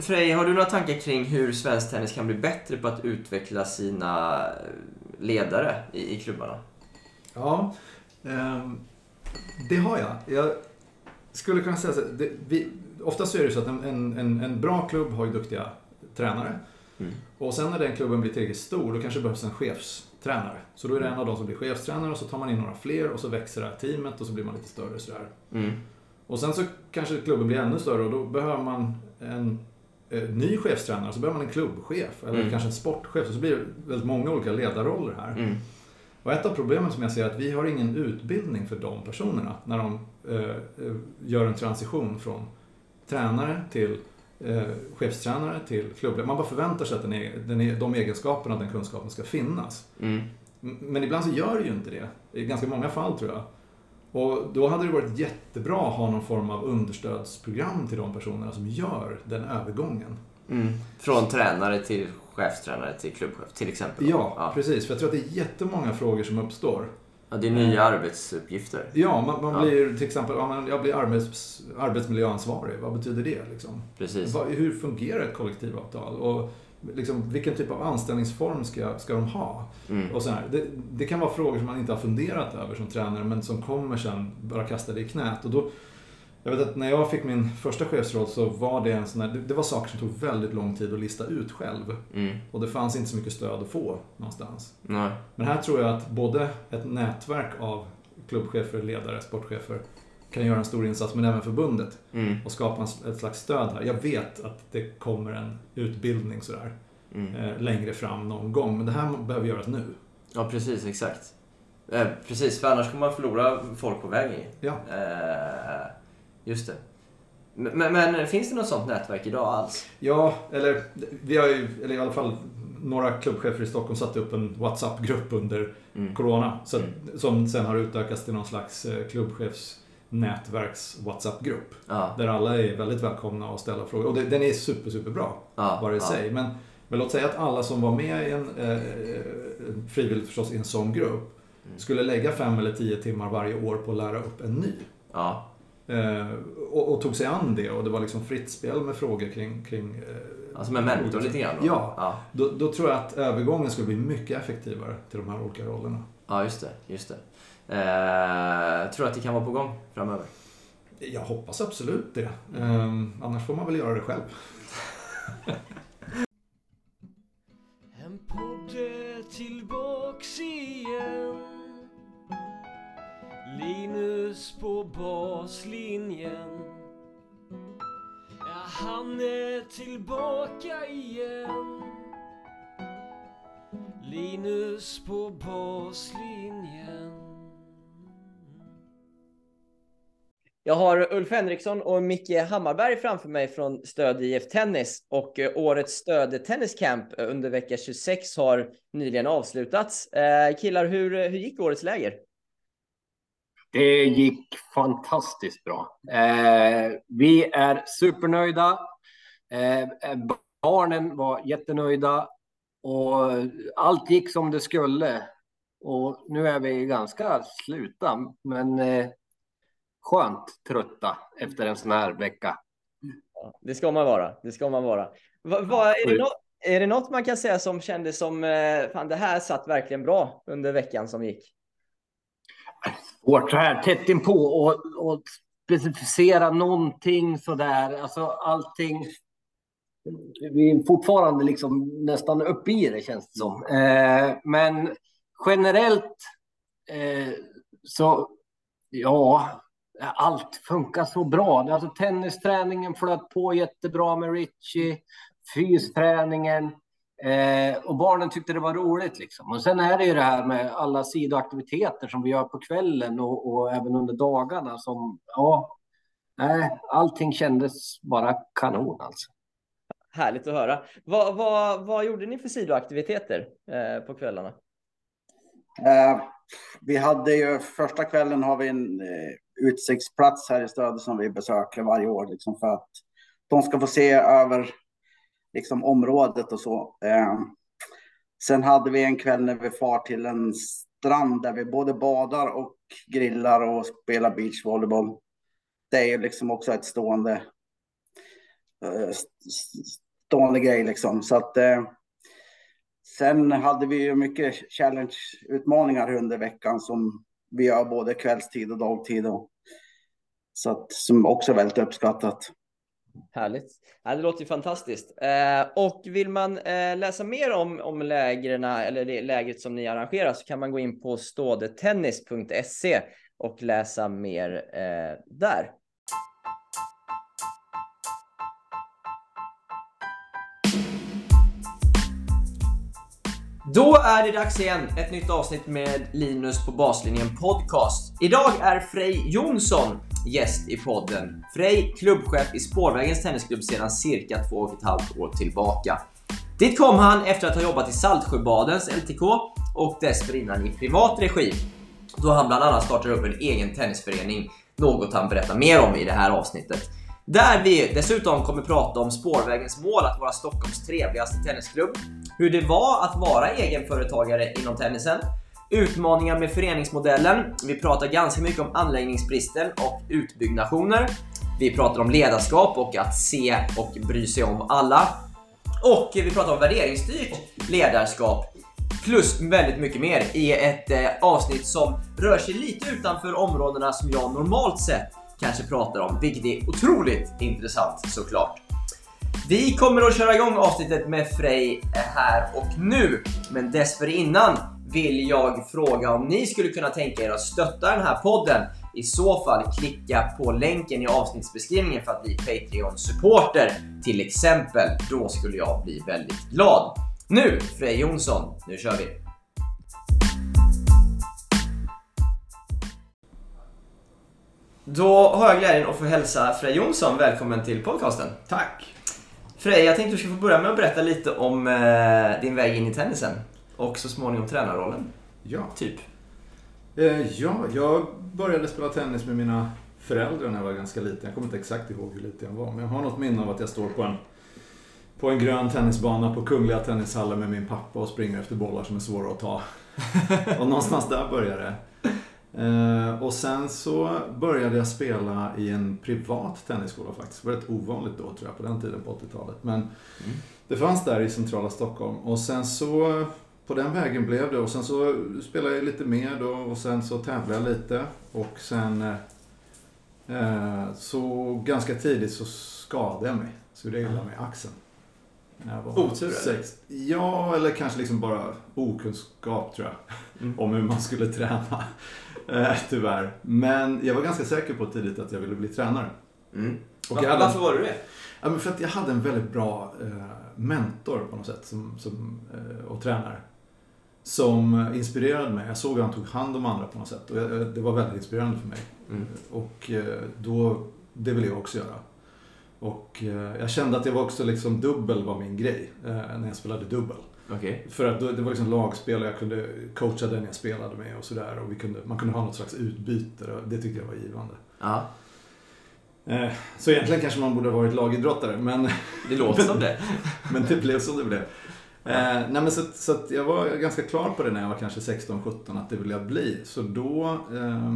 Frej, har du några tankar kring hur svensk tennis kan bli bättre på att utveckla sina ledare i, i klubbarna? Ja, eh, det har jag. Jag skulle kunna säga så det, vi, Oftast är det så att en, en, en bra klubb har ju duktiga tränare. Mm. Och sen när den klubben blir tillräckligt stor, då kanske det behövs en chefstränare. Så då är det en av de som blir chefstränare och så tar man in några fler och så växer det här teamet och så blir man lite större sådär. Mm. Och sen så kanske klubben blir ännu större och då behöver man en eh, ny chefstränare, så behöver man en klubbchef eller mm. kanske en sportchef. Så blir det väldigt många olika ledarroller här. Mm. Och ett av problemen som jag ser är att vi har ingen utbildning för de personerna när de eh, eh gör en transition från tränare till eh, chefstränare till klubbledare. Man bara förväntar sig att den är, den är, de egenskaperna och den kunskapen ska finnas. Mm. Men ibland så gör det ju inte det. I ganska många fall tror jag. Och då hade det varit jättebra att ha någon form av understödsprogram till de personerna som gör den övergången. Mm. Från tränare till chefstränare till klubbchef till exempel? Ja, ja, precis. För jag tror att det är jättemånga frågor som uppstår. Ja, det är nya arbetsuppgifter. Ja, man, man ja. blir till exempel, ja, jag blir arbets, arbetsmiljöansvarig. Vad betyder det? Liksom? Precis. hur fungerar ett kollektivavtal? Och liksom, vilken typ av anställningsform ska, ska de ha? Mm. Och så det, det, kan vara frågor som man inte har funderat över som tränare, men som kommer sen bara kasta det i knät. Och då, jag vet att när jag fick min första chefsroll så var det en sån här, det var saker som tog väldigt lång tid att lista ut själv. Mm. Och det fanns inte så mycket stöd att få någonstans. Nej. Men här tror jag att både ett nätverk av klubbchefer, ledare, sportchefer kan göra en stor insats, men även förbundet. Mm. Och skapa ett slags stöd här. Jag vet att det kommer en utbildning sådär mm. eh, längre fram någon gång, men det här behöver göras nu. Ja, precis, exakt. Eh, precis, för annars kommer man förlora folk på vägen. Ja. Eh, Just det. Men, men, finns det något sånt nätverk idag alls? Ja, eller vi har ju, eller i alla fall några klubbchefer i Stockholm satte upp en WhatsApp-grupp under mm. Corona. Så, mm. Som sen har utökats till någon slags eh, klubbchefs nätverks WhatsApp-grupp. Ja. Där alla är väldigt välkomna att ställa frågor. Och det, den är super, super bra, ja. bara i ja. sig. Men, men låt säga att alla som var med i en, eh, frivilligt förstås, i en sån grupp mm. skulle lägga fem eller tio timmar varje år på att lära upp en ny. Ja. Eh, och, och, tog sig an det och det var liksom fritt spel med frågor kring... kring eh, alltså med mentor lite grann då? Ja. ja. Då, då, tror jag att övergången skulle bli mycket effektivare till de här olika rollerna. Ja, just det. Just det. Eh, tror att det kan vara på gång framöver? Jag hoppas absolut det. Eh, annars får man väl göra det själv. en podd tillbaks igen Linus på baslinjen Ja, han är tillbaka igen Linus på baslinjen Jag har Ulf Henriksson och Micke Hammarberg framför mig från Stöd IF Tennis och eh, årets Stöd Tennis Camp eh, under vecka 26 har nyligen avslutats. Eh, killar, hur, hur gick årets läger? Det gick fantastiskt bra. Eh, vi är supernöjda. Eh, barnen var jättenöjda och allt gick som det skulle. Och nu är vi ganska sluta, men eh, skönt trötta efter en sån här vecka. det ska man vara. Det ska man vara. Va, va, är, det något, är det något man kan säga som kändes som eh, fan, det här satt verkligen bra under veckan som gick? svårt så här tätt inpå och, och specificera någonting så där. Alltså allting. Vi är fortfarande liksom nästan uppe i det känns det som. Eh, men generellt eh, så ja, allt funkar så bra. Alltså tennisträningen flöt på jättebra med Richie, fysträningen. Eh, och barnen tyckte det var roligt liksom. Och sen är det ju det här med alla sidoaktiviteter som vi gör på kvällen och, och även under dagarna som, ja, nej, allting kändes bara kanon alltså. Härligt att höra. Vad, vad, vad gjorde ni för sidoaktiviteter eh, på kvällarna? Eh, vi hade ju första kvällen har vi en eh, utsiktsplats här i stödet som vi besöker varje år liksom för att de ska få se över liksom området och så. Eh, sen hade vi en kväll när vi far till en strand där vi både badar och grillar och spelar beachvolleyboll. Det är ju liksom också ett stående eh, stående grej liksom. Så att eh, sen hade vi ju mycket challenge-utmaningar under veckan som vi gör både kvällstid och dagtid. Och, så att, som också är väldigt uppskattat. Härligt. Ja, det låter ju fantastiskt. Eh, och vill man eh, läsa mer om, om lägren eller det lägret som ni arrangerar så kan man gå in på stådetennis.se och läsa mer eh, där. Då är det dags igen, ett nytt avsnitt med Linus på Baslinjen Podcast. Idag är Frej Jonsson gäst i podden. Frej, klubbchef i Spårvägens Tennisklubb sedan cirka två och ett halvt år tillbaka. Dit kom han efter att ha jobbat i Saltsjöbadens LTK och dessförinnan i privat regi. Då han bland annat startade upp en egen tennisförening, något han berättar mer om i det här avsnittet. Där vi dessutom kommer prata om Spårvägens mål att vara Stockholms trevligaste tennisklubb, hur det var att vara egenföretagare inom tennisen, utmaningar med föreningsmodellen, vi pratar ganska mycket om anläggningsbristen och utbyggnationer, vi pratar om ledarskap och att se och bry sig om alla, och vi pratar om värderingsstyrt ledarskap plus väldigt mycket mer i ett eh, avsnitt som rör sig lite utanför områdena som jag normalt sett kanske pratar om, vilket är otroligt intressant såklart. Vi kommer att köra igång avsnittet med Frej eh, här och nu, men dessförinnan vill jag fråga om ni skulle kunna tänka er att stötta den här podden. I så fall klicka på länken i avsnittsbeskrivningen för att bli Patreon-supporter till exempel. Då skulle jag bli väldigt glad. Nu, Frej Jonsson, nu kör vi! Då har jag glädjen att få hälsa Frej Jonsson välkommen till podcasten. Tack! Frej, jag tänkte du ska få börja med att berätta lite om eh, din väg in i tennisen och så småningom tränarrollen. Ja. Typ. Eh, ja, jag började spela tennis med mina föräldrar när jag var ganska liten. Jag kommer inte exakt ihåg hur liten jag var, men jag har något minne av att jag står på en, på en grön tennisbana på Kungliga Tennishallen med min pappa och springer efter bollar som är svåra att ta. och någonstans där började det. Eh, och sen så började jag spela i en privat tennisskola faktiskt. Det var rätt ovanligt då tror jag, på den tiden på 80-talet. Men mm. det fanns där i centrala Stockholm. Och sen så, på den vägen blev det. Och sen så spelade jag lite mer då och sen så tävlade jag lite. Och sen eh, så ganska tidigt så skadade jag mig. Så det illa med axeln. Otur eller? Ja, eller kanske liksom bara okunskap tror jag. Mm. Om hur man skulle träna. Eh, tyvärr. Men jag var ganska säker på tidigt att jag ville bli tränare. Mm. Och Var, hade, varför var du det? Ja, men för att jag hade en väldigt bra eh, mentor på något sätt som, som, eh, och tränare. Som inspirerade mig. Jag såg hur han tog hand om andra på något sätt. Och det var väldigt inspirerande för mig. Mm. Och eh, då, det ville jag också göra. Och eh, jag kände att jag var också liksom dubbel var min grej eh, när jag spelade dubbel. Okay. För att det var liksom lagspel och jag kunde coacha den jag spelade med och sådär. Och vi kunde, man kunde ha något slags utbyte och det tyckte jag var givande. Ja. Så egentligen kanske man borde ha varit lagidrottare men... Det låter som det. men det blev som det blev. Eh, nej men så, så jag var ganska klar på det när jag var kanske 16-17 att det ville jag bli. Så då eh,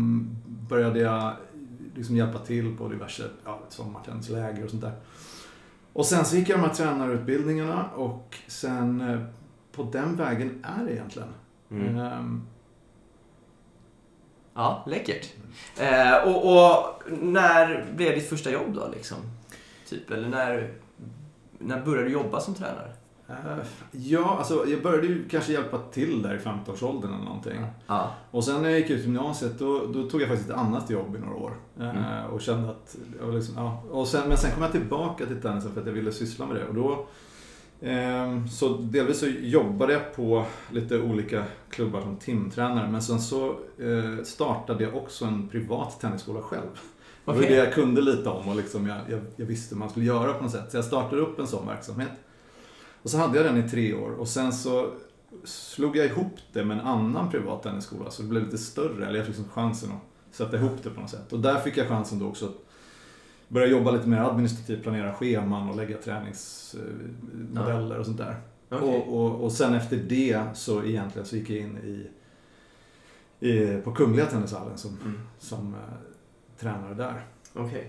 började jag liksom hjälpa till på diverse ja, sommartennisläger och sånt där. Och sen så gick jag de här tränarutbildningarna och sen eh, på den vägen är det egentligen. Mm. Um... Ja, läckert. Eh, och, och, när blev ditt första jobb då liksom? Typ, eller när, när började du jobba som tränare? Ja, alltså jag började ju kanske hjälpa till där i 15-årsåldern eller någonting. Ja. Och sen när jag gick ut gymnasiet då, då tog jag faktiskt ett annat jobb i några år. Uh, mm. Och kände att, jag liksom, ja. och sen, men sen kom jag tillbaka till tennisen för att jag ville syssla med det. Och då, um, så delvis så jobbade jag på lite olika klubbar som timtränare. Men sen så uh, startade jag också en privat tennisskola själv. Okay. Det var det jag kunde lite om och liksom jag, jag, jag visste hur man skulle göra på något sätt. Så jag startade upp en sån verksamhet. Och så hade jag den i tre år och sen så slog jag ihop det med en annan privat tennisskola så det blev lite större, eller jag fick liksom chansen att sätta ihop det på något sätt. Och där fick jag chansen då också att börja jobba lite mer administrativt, planera scheman och lägga träningsmodeller ja. och sånt där. Okay. Och, och, och sen efter det så egentligen så gick jag in i, i på Kungliga Tennishallen som, mm. som uh, tränare där. Okay.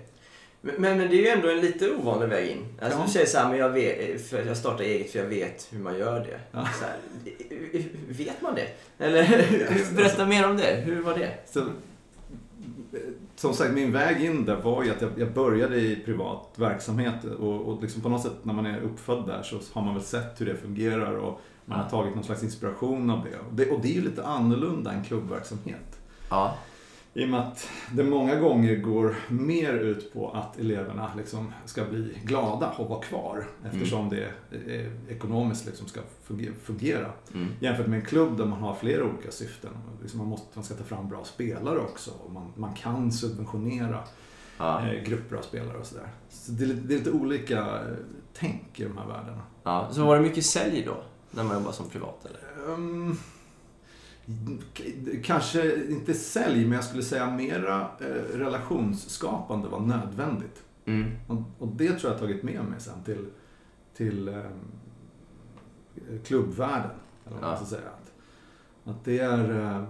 Men, men det är ju ändå en lite ovanlig väg in. Alltså Ja. Du säger så här, men jag, vet, för jag startar eget för jag vet hur man gör det. Ja. Här, vet man det? Eller berätta mer om det. Hur var det? Så, eh, som sagt, min väg in där var ju att jag, jag började i privat verksamhet och, och liksom på något sätt när man är uppfödd där så har man väl sett hur det fungerar och man har tagit någon slags inspiration av det. Och det. Och det är ju lite annorlunda än klubbverksamhet. Ja. I och med att det många gånger går mer ut på att eleverna liksom ska bli glada och vara kvar eftersom det eh, ekonomiskt liksom ska funge- fungera. Mm. Jämfört med en klubb där man har flera olika syften. Liksom man, måste, man ska ta fram bra spelare också och man, man kan subventionera Ja. eh, grupper av spelare och sådär. Så det, är, lite- det är lite olika eh, tänk i de här världarna. ja. Så var det mycket sälj då? När man jobbar som privat eller? K- kanske inte sälj, men jag skulle säga mera eh, relationsskapande var nödvändigt. Mm. Och, och det tror jag har tagit med mig sen till, till eh, klubbvärlden. Eller vad man Ja. ska säga. Att, att det, är, eh,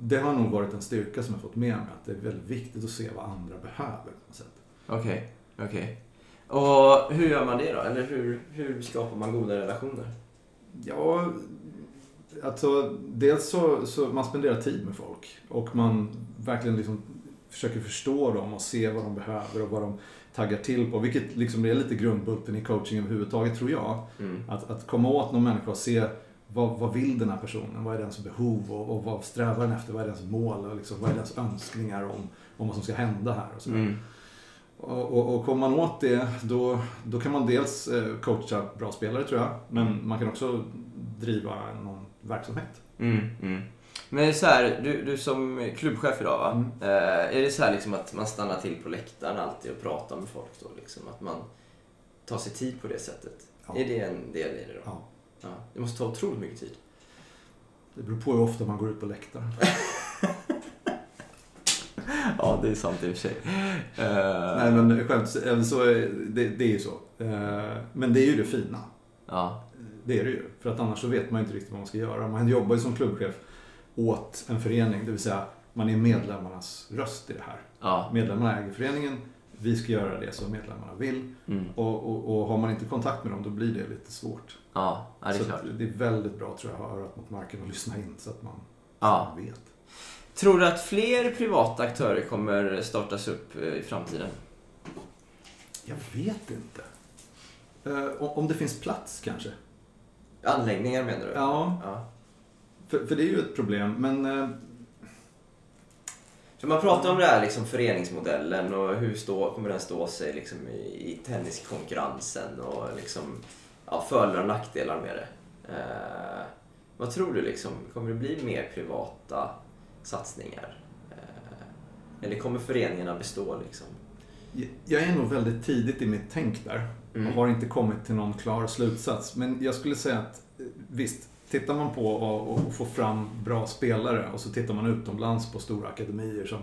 det har nog varit en styrka som jag fått med mig. Att det är väldigt viktigt att se vad andra behöver. Okej, okej. Och hur gör man det då? Eller hur, hur skapar man goda relationer? Ja, alltså dels så, så man spenderar tid med folk och man verkligen liksom försöker förstå dem och se vad de behöver och vad de taggar till på. Vilket liksom är lite grundbulten i coaching överhuvudtaget tror jag. Mm. Att, att komma åt någon människa och se vad, vad vill den här personen? Vad är dens behov? Och, och vad strävar den efter? Vad är dens mål? Och liksom, vad är dens önskningar om, om vad som ska hända här? Och. Mm. och, och, och kommer man åt det, då, då kan man dels eh, coacha bra spelare tror jag. Men man kan också driva någon verksamhet. Mm, mm. Men så här, du, du som klubbchef idag va? Mm. Eh, är det så här liksom att man stannar till på läktaren alltid och pratar med folk då? Liksom? Att man tar sig tid på det sättet? Ja. Är det en del i det då? Ja. Ja. Det måste ta otroligt mycket tid. Det beror på hur ofta man går ut på läktaren. Ja, det är sant i och för sig. Eh, Nej men skämt så det, det är ju så. Eh, Men det är ju det fina. Ja, Det är det ju. För att annars så vet man ju inte riktigt vad man ska göra. Man jobbar ju som klubbchef åt en förening. Det vill säga man är medlemmarnas röst i det här. ja. Medlemmarna äger föreningen. Vi ska göra det som medlemmarna vill. Mm. Och, och, och har man inte kontakt med dem då blir det lite svårt. Ja, det är så klart. det är väldigt bra tror jag att ha örat mot marken och lyssna in så att man, så Ja. att man vet. Tror du att fler privata aktörer kommer startas upp eh, i framtiden? Jag vet inte. Eh, om det finns plats kanske. Anläggningar menar du? Ja, ja. för, för det är ju ett problem. Men eh, För man pratar om det här liksom föreningsmodellen och hur stå, kommer den stå sig liksom i, i tenniskonkurrensen och liksom, ja, fördelar och nackdelar med det. Eh, vad tror du? Liksom, kommer det bli mer privata satsningar? Eh, eller kommer föreningarna bestå? Liksom? jag är nog väldigt tidigt i mitt tänk där. Mm. Och har inte kommit till någon klar slutsats. Men jag skulle säga att eh, visst, tittar man på och, och får fram bra spelare och så tittar man utomlands på stora akademier som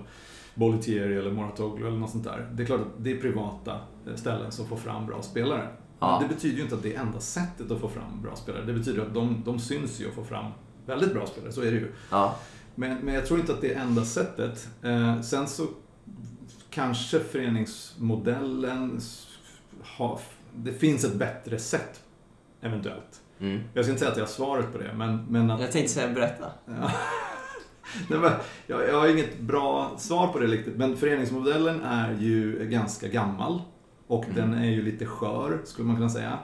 Bollettieri eller Moratoglu eller något sånt där. Det är klart att det är privata eh, ställen som får fram bra spelare. Ja. Men det betyder ju inte att det är enda sättet att få fram bra spelare. Det betyder att de, de syns ju och får fram väldigt bra spelare, så är det ju. Ja, Men, men jag tror inte att det är enda sättet. Eh, sen så kanske föreningsmodellen har, det finns ett bättre sätt eventuellt. mm. Jag ska inte säga att jag har svaret på det, men, men att... Jag tänkte säga berätta. Ja. Nej, men jag, jag har inget bra svar på det riktigt, men föreningsmodellen är ju ganska gammal och Mm. den är ju lite skör, skulle man kunna säga.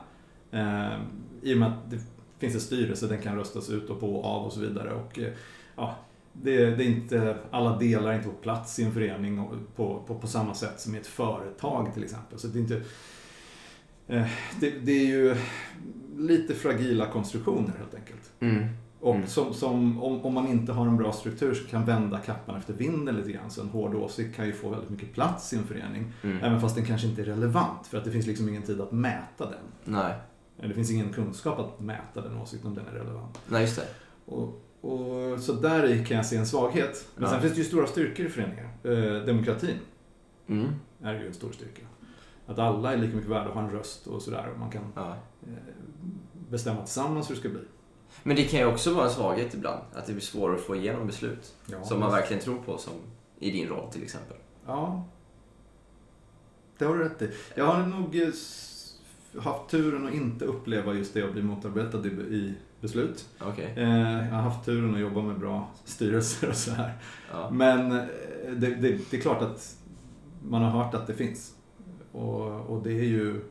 Eh, I och med att det finns en styrelse, den kan röstas ut och på och av och så vidare. Och, eh, ja, det, det är inte, alla delar är inte på plats i en förening på, på, på samma sätt som i ett företag till exempel. Så det är inte... Eh, det, det är ju lite fragila konstruktioner helt enkelt. Mm. Och Mm. som, som, om, om man inte har en bra struktur så kan vända kappan efter vinden lite grann. Så en hård åsikt kan ju få väldigt mycket plats i en förening. Mm. Även fast den kanske inte är relevant. För att det finns liksom ingen tid att mäta den. Nej. Eller Det finns ingen kunskap att mäta den åsikten om den är relevant. Nej, just det. Och, och, så där kan jag se en svaghet. Men Ja. sen finns det ju stora styrkor i föreningar. Eh, demokratin Mm. är ju en stor styrka. Att alla är lika mycket värda att ha en röst och sådär. Och man kan Ja. eh, bestämma tillsammans hur det ska bli. Men det kan ju också vara en svaghet ibland. Att det blir svårare att få igenom beslut. Ja, som man verkligen tror på, som i din roll till exempel. Ja. det har du rätt i. Jag har nog eh, haft turen att inte uppleva just det att bli motarbetad i, beslut. Okej. Eh, jag har haft turen att jobba med bra styrelser och så här. Ja. Men det, det, det är klart att man har hört att det finns. Och, och det är ju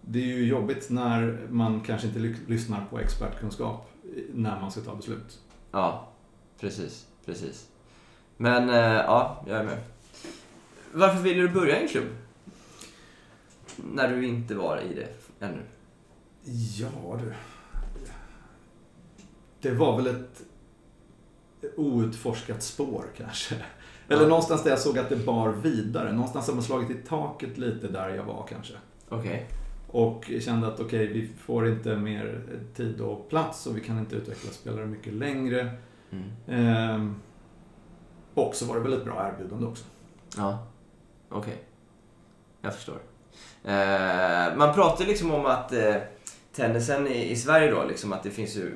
det är ju jobbigt när man kanske inte ly- lyssnar på expertkunskap när man ska ta beslut. ja, precis. Precis. Men, eh, ja, jag är med. Varför ville du börja i en klubb? När du inte var i det ännu. Ja du. Det var väl ett outforskat spår kanske. Eller Ja. någonstans där jag såg att det bar vidare. Någonstans har man slagit i taket lite där jag var kanske. Okej. Och kände att okej, vi får inte mer tid och plats och vi kan inte utveckla spelare mycket längre. Mm. Ehm, och så var det väl ett bra erbjudande också. Ja, okej. Jag förstår. Eh, man pratar liksom om att eh, tennisen i, i Sverige då, liksom att det finns ju,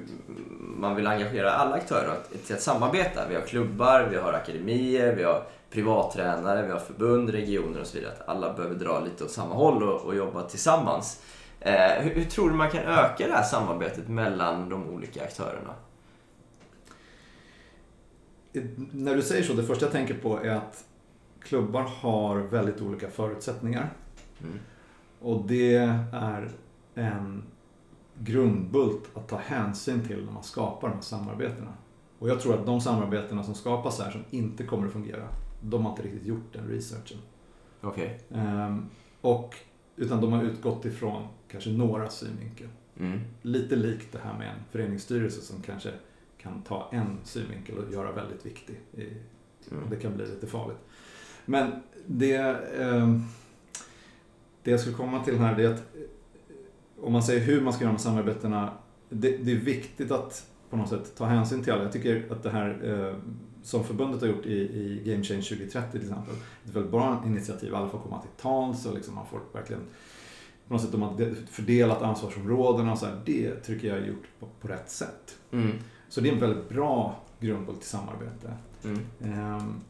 man vill engagera alla aktörer till att samarbeta. Vi har klubbar, vi har akademier, vi har privattränare, vi har förbund, regioner och så vidare. Att alla behöver dra lite åt samma håll och, och jobba tillsammans. Eh, hur, hur tror du man kan öka det här samarbetet mellan de olika aktörerna? När du säger så, det första jag tänker på är att klubbar har väldigt olika förutsättningar. Mm. Och det är en grundbult att ta hänsyn till när man skapar de här samarbetena. Och jag tror att de samarbetena som skapas här som inte kommer att fungera, de har inte riktigt gjort den researchen. Okej. Ehm, och, utan de har utgått ifrån kanske några synvinkel. Mm. Lite likt det här med en föreningsstyrelse som kanske kan ta en synvinkel och göra väldigt viktig. I, Mm. det kan bli lite farligt. Men det, eh, det jag skulle komma till här är att om man säger hur man ska göra med samarbetena. Det, det är viktigt att på något sätt ta hänsyn till alla. Jag tycker att det här eh, som förbundet har gjort i, i Game Change 2030 till exempel. Det är ett väldigt bra initiativ. Alla får komma till tals och liksom man får verkligen på något sätt de har fördelat ansvarsområdena och så här. Det tycker jag är gjort på, på rätt sätt. Mm. Så det är en väldigt bra grundbult till samarbete. Mm. Ehm,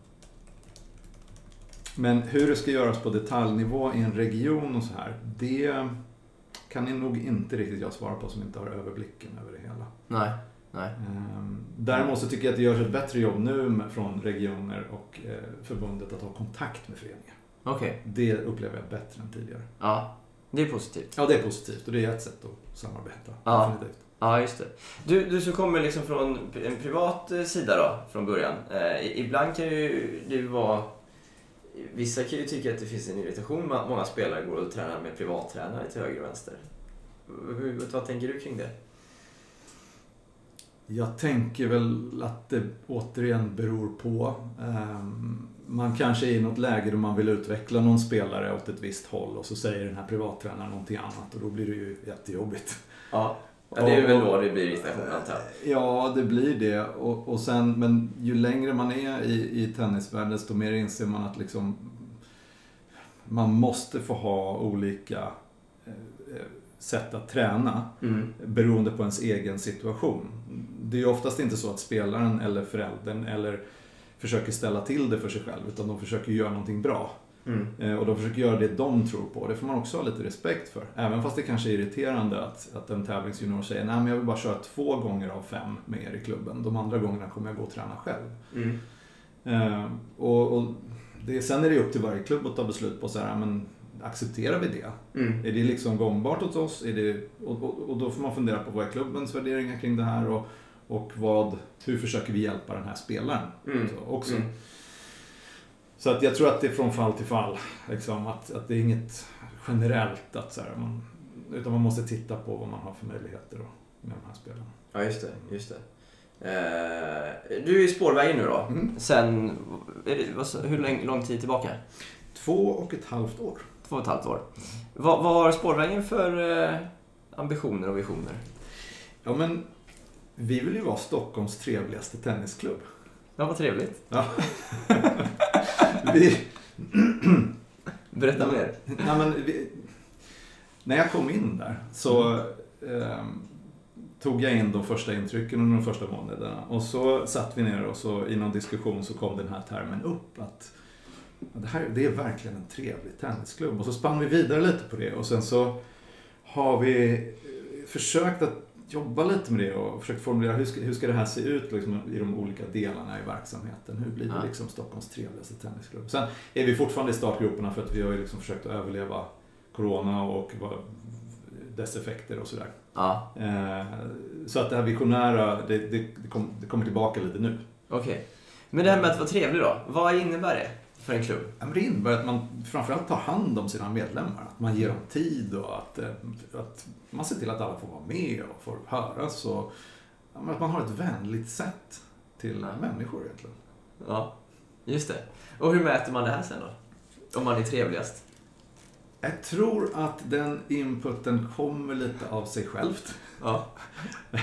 Men hur det ska göras på detaljnivå i en region och så här, det kan ni nog inte riktigt jag svara på som inte har överblicken över det hela. Nej. Nej. Ehm, Däremot så tycker jag att det görs ett bättre jobb nu från regioner och eh, förbundet att ha kontakt med föreningar. Okej. Det upplever jag bättre än tidigare. Ja. Det är positivt. Ja, det är positivt och det är ett sätt att samarbeta. Ja. Definitivt. Ja, just det. Du, du som kommer liksom från en privat eh, sida då, från början. Eh, ibland kan ju det vara... Vissa kan ju tycka att det finns en irritation med att många spelare går och tränar med privattränare till höger och vänster. Hur, vad tänker du kring det? Jag tänker väl att det återigen beror på. Ehm, Man kanske är i något läge då man vill utveckla någon spelare åt ett visst håll och så säger den här privattränaren någonting annat och då blir det ju jättejobbigt. Ja, ja det är väl då det blir irritation antar jag. Ja, det blir det. Och, och sen, men ju längre man är i, i tennisvärlden desto mer inser man att liksom man måste få ha olika eh, eh, sätt att träna Mm. beroende på ens egen situation. Det är ju oftast inte så att spelaren eller föräldern eller försöker ställa till det för sig själv utan de försöker göra någonting bra. Mm. Eh, Och de försöker göra det de tror på. Det får man också ha lite respekt för. Även fast det kanske är irriterande att, att en tävlingsjunior säger nej men jag vill bara köra två gånger av fem med er i klubben. De andra gångerna kommer jag gå och träna själv. Mm. Eh, och, och det, sen är det upp till varje klubb att ta beslut på så här, men accepterar vi det? Mm. Är det liksom gångbart åt oss? Är det, och, och, och då får man fundera på vad är klubbens värderingar kring det här och, och vad, hur försöker vi hjälpa den här spelaren Mm. så, också. Mm. Så att jag tror att det är från fall till fall. Liksom, att, att det är inget generellt. Att, så här, man, utan man måste titta på vad man har för möjligheter då, med de här spelarna. Ja, just det. Just det. Eh, du är i spårvägen nu då. Mm. Sen, det, hur lång, lång tid tillbaka? Två och ett halvt år. Två och ett halvt år. Vad, vad har spårvägen för eh, ambitioner och visioner? Ja, men vi vill ju vara Stockholms trevligaste tennisklubb. Ja, vad trevligt. Ja. vi, Berätta mer. Nej, men vi, när jag kom in där så ehm, tog jag in de första intrycken under de första månaderna. Och så satt vi ner och så i någon diskussion så kom den här termen upp. att det här det är verkligen en trevlig tennisklubb. Och så spann vi vidare lite på det och sen så har vi eh, försökt att jobba lite med det och försökt formulera hur ska, hur ska det här se ut liksom, i de olika delarna i verksamheten. Hur blir det Ja. liksom Stockholms trevligaste tennisklubb? Sen är vi fortfarande i startgroparna för att vi har ju liksom försökt att överleva Corona och vad, dess effekter och sådär. Ja, Eh, så att det här visionära, det, det, det, kom, det kommer tillbaka lite nu. okej. Men det här med att vara trevlig då, vad innebär det för en klubb? Ja, men Det innebär att man framförallt tar hand om sina medlemmar. Att man ger dem tid och att, eh, att man ser till att alla får vara med och får höras. Och, att man har ett vänligt sätt till människor egentligen. Ja, just det. Och hur mäter man det här sen då? Om man är trevligast? Jag tror att den inputen kommer lite av sig självt. Ja.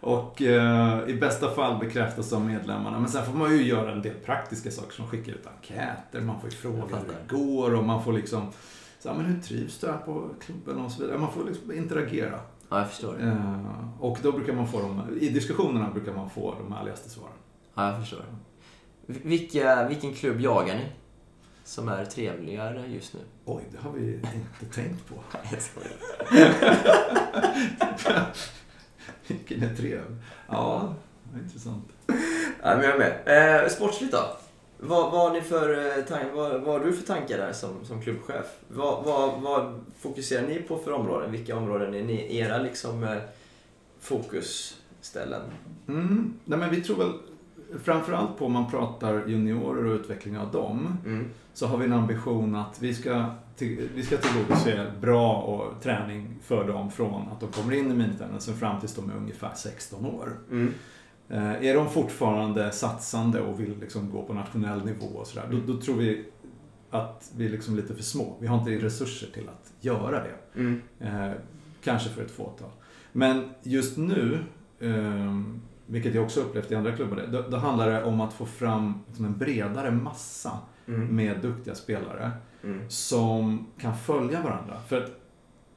Och eh, i bästa fall bekräftas av medlemmarna. Men sen får man ju göra en del praktiska saker som skicka ut enkäter. Man får ju fråga hur det går och man får liksom så, här, men hur trivs du här på klubben och så vidare. Man får liksom interagera. Ja, jag förstår. Eh, och då brukar man få dem, i diskussionerna brukar man få de ärligaste svaren. Ja, jag förstår. Vilka, vilken klubb jagar ni? Som är trevligare just nu? Oj, det har vi inte tänkt på. Nej, jag skojar. Är trevlig. Ja, intressant. Ja, men jag är med. Eh, sportsligt då? Vad, vad, har ni för, eh, tan- vad, vad du för tankar där som, som klubbchef? Vad, vad, vad fokuserar ni på för områden? Vilka områden är ni, era liksom, eh, fokusställen? Mm. Nej, men vi tror väl framförallt på om man pratar juniorer och utveckling av dem. Mm. Så har vi en ambition att vi ska, till, vi ska tillgodose bra och träning för dem från att de kommer in i minitennisen fram tills de är ungefär 16 år. Mm. Eh, är de fortfarande satsande och vill liksom gå på nationell nivå och sådär, då, då tror vi att vi är liksom lite för små. Vi har inte resurser till att göra det. Mm. Eh, kanske för ett fåtal. Men just nu, eh, vilket jag också upplevt i andra klubbar, då, då handlar det om att få fram liksom en bredare massa Mm. med duktiga spelare Mm. som kan följa varandra. För att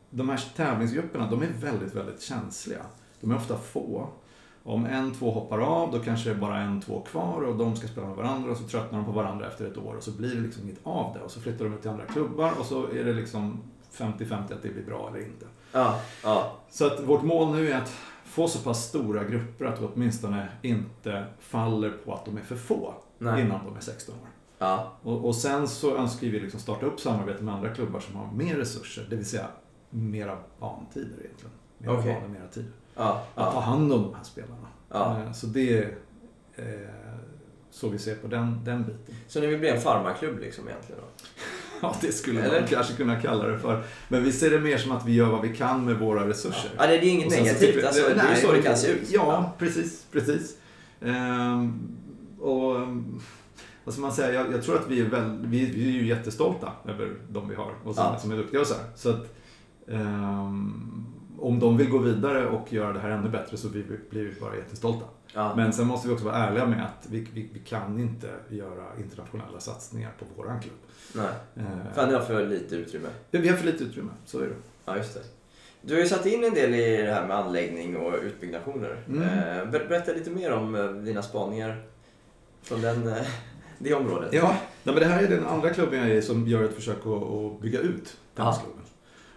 de här tävlingsgrupperna, de är väldigt, väldigt känsliga. De är ofta få. Om en, två hoppar av, då kanske det är bara en, två kvar och de ska spela med varandra och så tröttnar de på varandra efter ett år och så blir det liksom inget av det. Och så flyttar de ut till andra klubbar och så är det liksom 50-50 att det blir bra eller inte. Ja, ja. Så att vårt mål nu är att få så pass stora grupper att vi åtminstone inte faller på att de är för få Nej. innan de är 16 år. Ja. Och, och sen så önskar vi liksom starta upp samarbete med andra klubbar som har mer resurser, det vill säga mera bantider egentligen. Mera Okej. banor, mera tid. Ja. Att ta Ja. hand om de här spelarna. Ja. Eh, Så det är eh, så vi ser på den, den biten. Så ni vill bli en farmaklubb liksom egentligen då? Ja, det skulle Eller? man kanske kunna kalla det för. Men vi ser det mer som att vi gör vad vi kan med våra resurser. Ja, det är inget negativt. vi- Alltså, det är ju nej, så det kan se ut. Ja, precis. precis. Ehm, och ska man säga? Jag, jag tror att vi är, väl, vi, vi är ju jättestolta över de vi har och som, Ja. som är duktiga och så här. Så att, ehm, om de vill gå vidare och göra det här ännu bättre så blir vi, blir vi bara jättestolta. Ja. Men sen måste vi också vara ärliga med att vi, vi, vi kan inte göra internationella satsningar på våran klubb. Nej. Ehm, För ni har för lite utrymme. vi har för lite utrymme, så är det. Ja, just det. Du har ju satt in en del i det här med anläggning och utbyggnationer. Mm. Eh, ber- Berätta lite mer om eh, dina spaningar från den, eh, det området. Ja, nej, men det här är den andra klubben jag är i som gör ett försök att, bygga ut tennisklubben.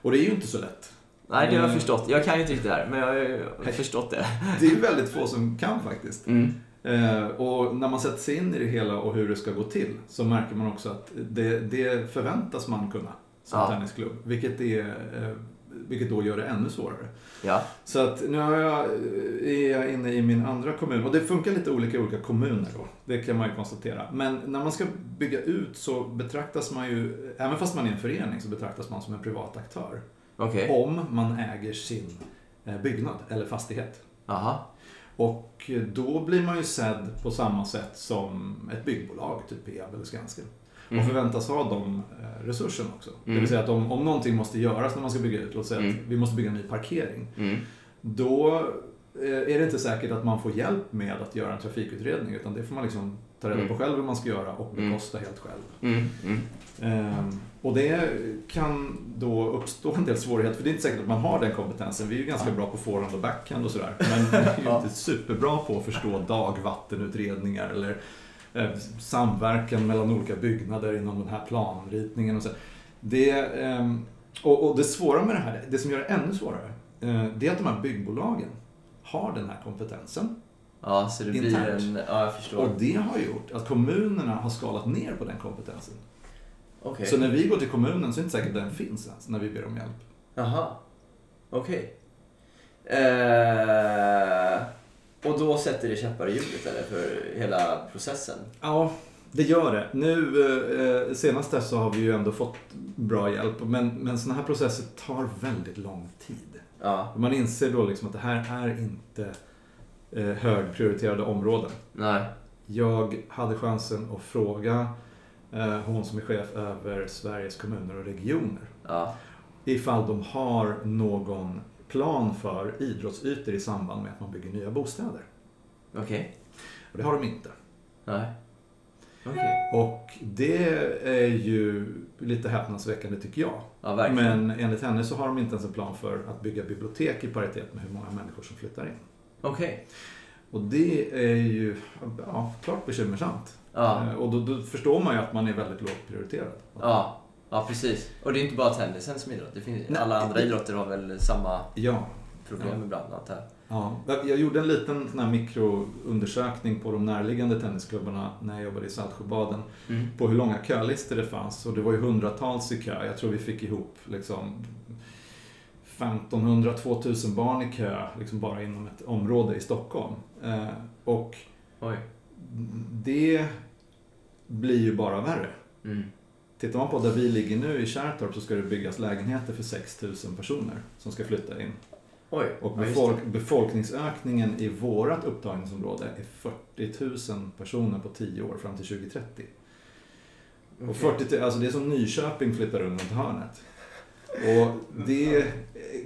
Och det är ju inte så lätt. Nej, det har jag Mm. förstått. Jag kan ju inte riktigt det här, men jag har förstått det. Det är väldigt få som kan faktiskt. Mm. Eh, och när man sätter sig in i det hela och hur det ska gå till så märker man också att det, det förväntas man kunna som Ja. tennisklubb. Vilket, är, eh, vilket då gör det ännu svårare. Ja. Så att nu har jag, är jag inne i min andra kommun och det funkar lite olika i olika kommuner då. Det kan man ju konstatera. Men när man ska bygga ut så betraktas man ju, även fast man är en förening, så betraktas man som en privat aktör. Okej. Om man äger sin eh, byggnad eller fastighet. Aha. Och då blir man ju sedd på samma sätt som ett byggbolag, typ Peab eller Skanska. Och Mm. förväntas ha de eh, resurserna också. Det Mm. vill säga att om, om någonting måste göras när man ska bygga ut, låt säga Mm. att vi måste bygga en ny parkering. Mm. Då eh, är det inte säkert att man får hjälp med att göra en trafikutredning utan det får man liksom ta reda på Mm. själv hur man ska göra och Mm. bekosta helt själv. Mm. Mm. Ehm, och det kan då uppstå en del svårigheter för det är inte säkert att man har den kompetensen. Vi är ju ganska bra på forehand och backhand och sådär. Men vi är ju inte superbra på att förstå dagvattenutredningar eller samverkan mellan olika byggnader inom den här planritningen och så. Det, eh, och, det svåra med det här, det som gör det ännu svårare, eh, det är att de här byggbolagen har den här kompetensen. Ja, så det blir Internt. en... Ja, jag förstår. Och det har gjort att kommunerna har skalat ner på den kompetensen. Okej. Så när vi går till kommunen så är det inte säkert den finns ens när vi ber om hjälp. Jaha. Okej. Eh, och då sätter det käppar i hjulet eller för hela processen? Ja, det gör det. Nu eh, senast dess så har vi ju ändå fått bra hjälp. Men, men sådana här processer tar väldigt lång tid. Ja. Man inser då liksom att det här är inte eh, högprioriterade områden. Nej. Jag hade chansen att fråga eh, hon som är chef över Sveriges kommuner och regioner Ja. ifall de har någon plan för idrottsytor i samband med att man bygger nya bostäder. Okej. Och det har de inte. Nej. Okej. Och det är ju lite häpnadsväckande tycker jag. Ja, verkligen. Men enligt henne så har de inte ens en plan för att bygga bibliotek i paritet med hur många människor som flyttar in. Okej. Och det är ju ja, klart bekymmersamt. Ja. Eh, Och då, då förstår man ju att man är väldigt lågt prioriterad. Ja. Ja, precis. Och det är inte bara tennisen som idrott. Det finns, Nej, alla andra det- idrotter har väl samma Ja, problem Ja. ibland, antar. Ja, jag gjorde en liten sån här mikroundersökning på de närliggande tennisklubbarna när jag jobbade i Saltsjöbaden. Mm. På hur långa kölistor det fanns. Och det var ju hundratals i kö. Jag tror vi fick ihop liksom 1500-2000 barn i kö liksom bara inom ett område i Stockholm. Eh, och Oj. det blir ju bara värre. Mm. Tittar man på där vi ligger nu i Kärrtorp så ska det byggas lägenheter för 6000 personer som ska flytta in. Oj. Och Ja, befolk- befolkningsökningen i vårt upptagningsområde är 40 000 personer på 10 år fram till 2030. det. Och Okej. 40 till, alltså det är som Nyköping flyttar runt hörnet. Och det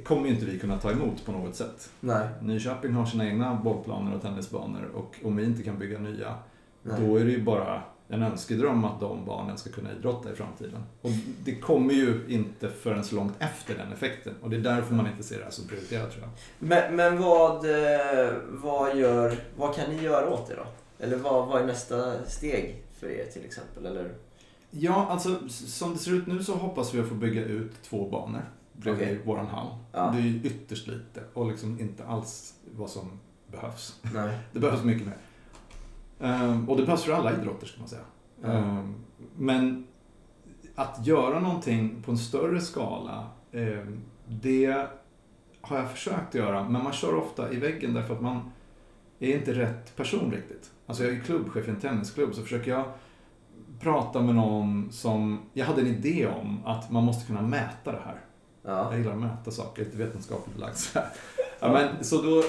kommer ju inte vi kunna ta emot på något sätt. Nej. Nyköping har sina egna bollplaner och tennisbanor och om vi inte kan bygga nya, Nej. då är det ju bara en önskedröm att de barnen ska kunna idrotta i framtiden. Och det kommer ju inte förrän så långt efter den effekten. Och det är därför man inte ser det här som prioriterat tror jag. Men, men vad, eh, vad, gör, vad kan ni göra åt det då? Eller vad, vad är nästa steg för er till exempel? Eller? Ja, alltså som det ser ut nu så hoppas vi att få bygga ut två banor bredvid Okej. våran hall. Ja. Det är ju ytterst lite och liksom inte alls vad som behövs. Nej. Det behövs mycket mer. Ehm, och det behövs för alla idrotter ska man säga. Ehm, men att göra någonting på en större skala, ehm, det har jag försökt göra. Men man kör ofta i väggen därför att man är inte rätt person riktigt. Alltså jag är klubbchef i en tennisklubb så försöker jag prata med någon som, jag hade en idé om att man måste kunna mäta det här. Ja. Jag gillar att mäta saker, lite vetenskapligt belagt så här. Ja, men, så då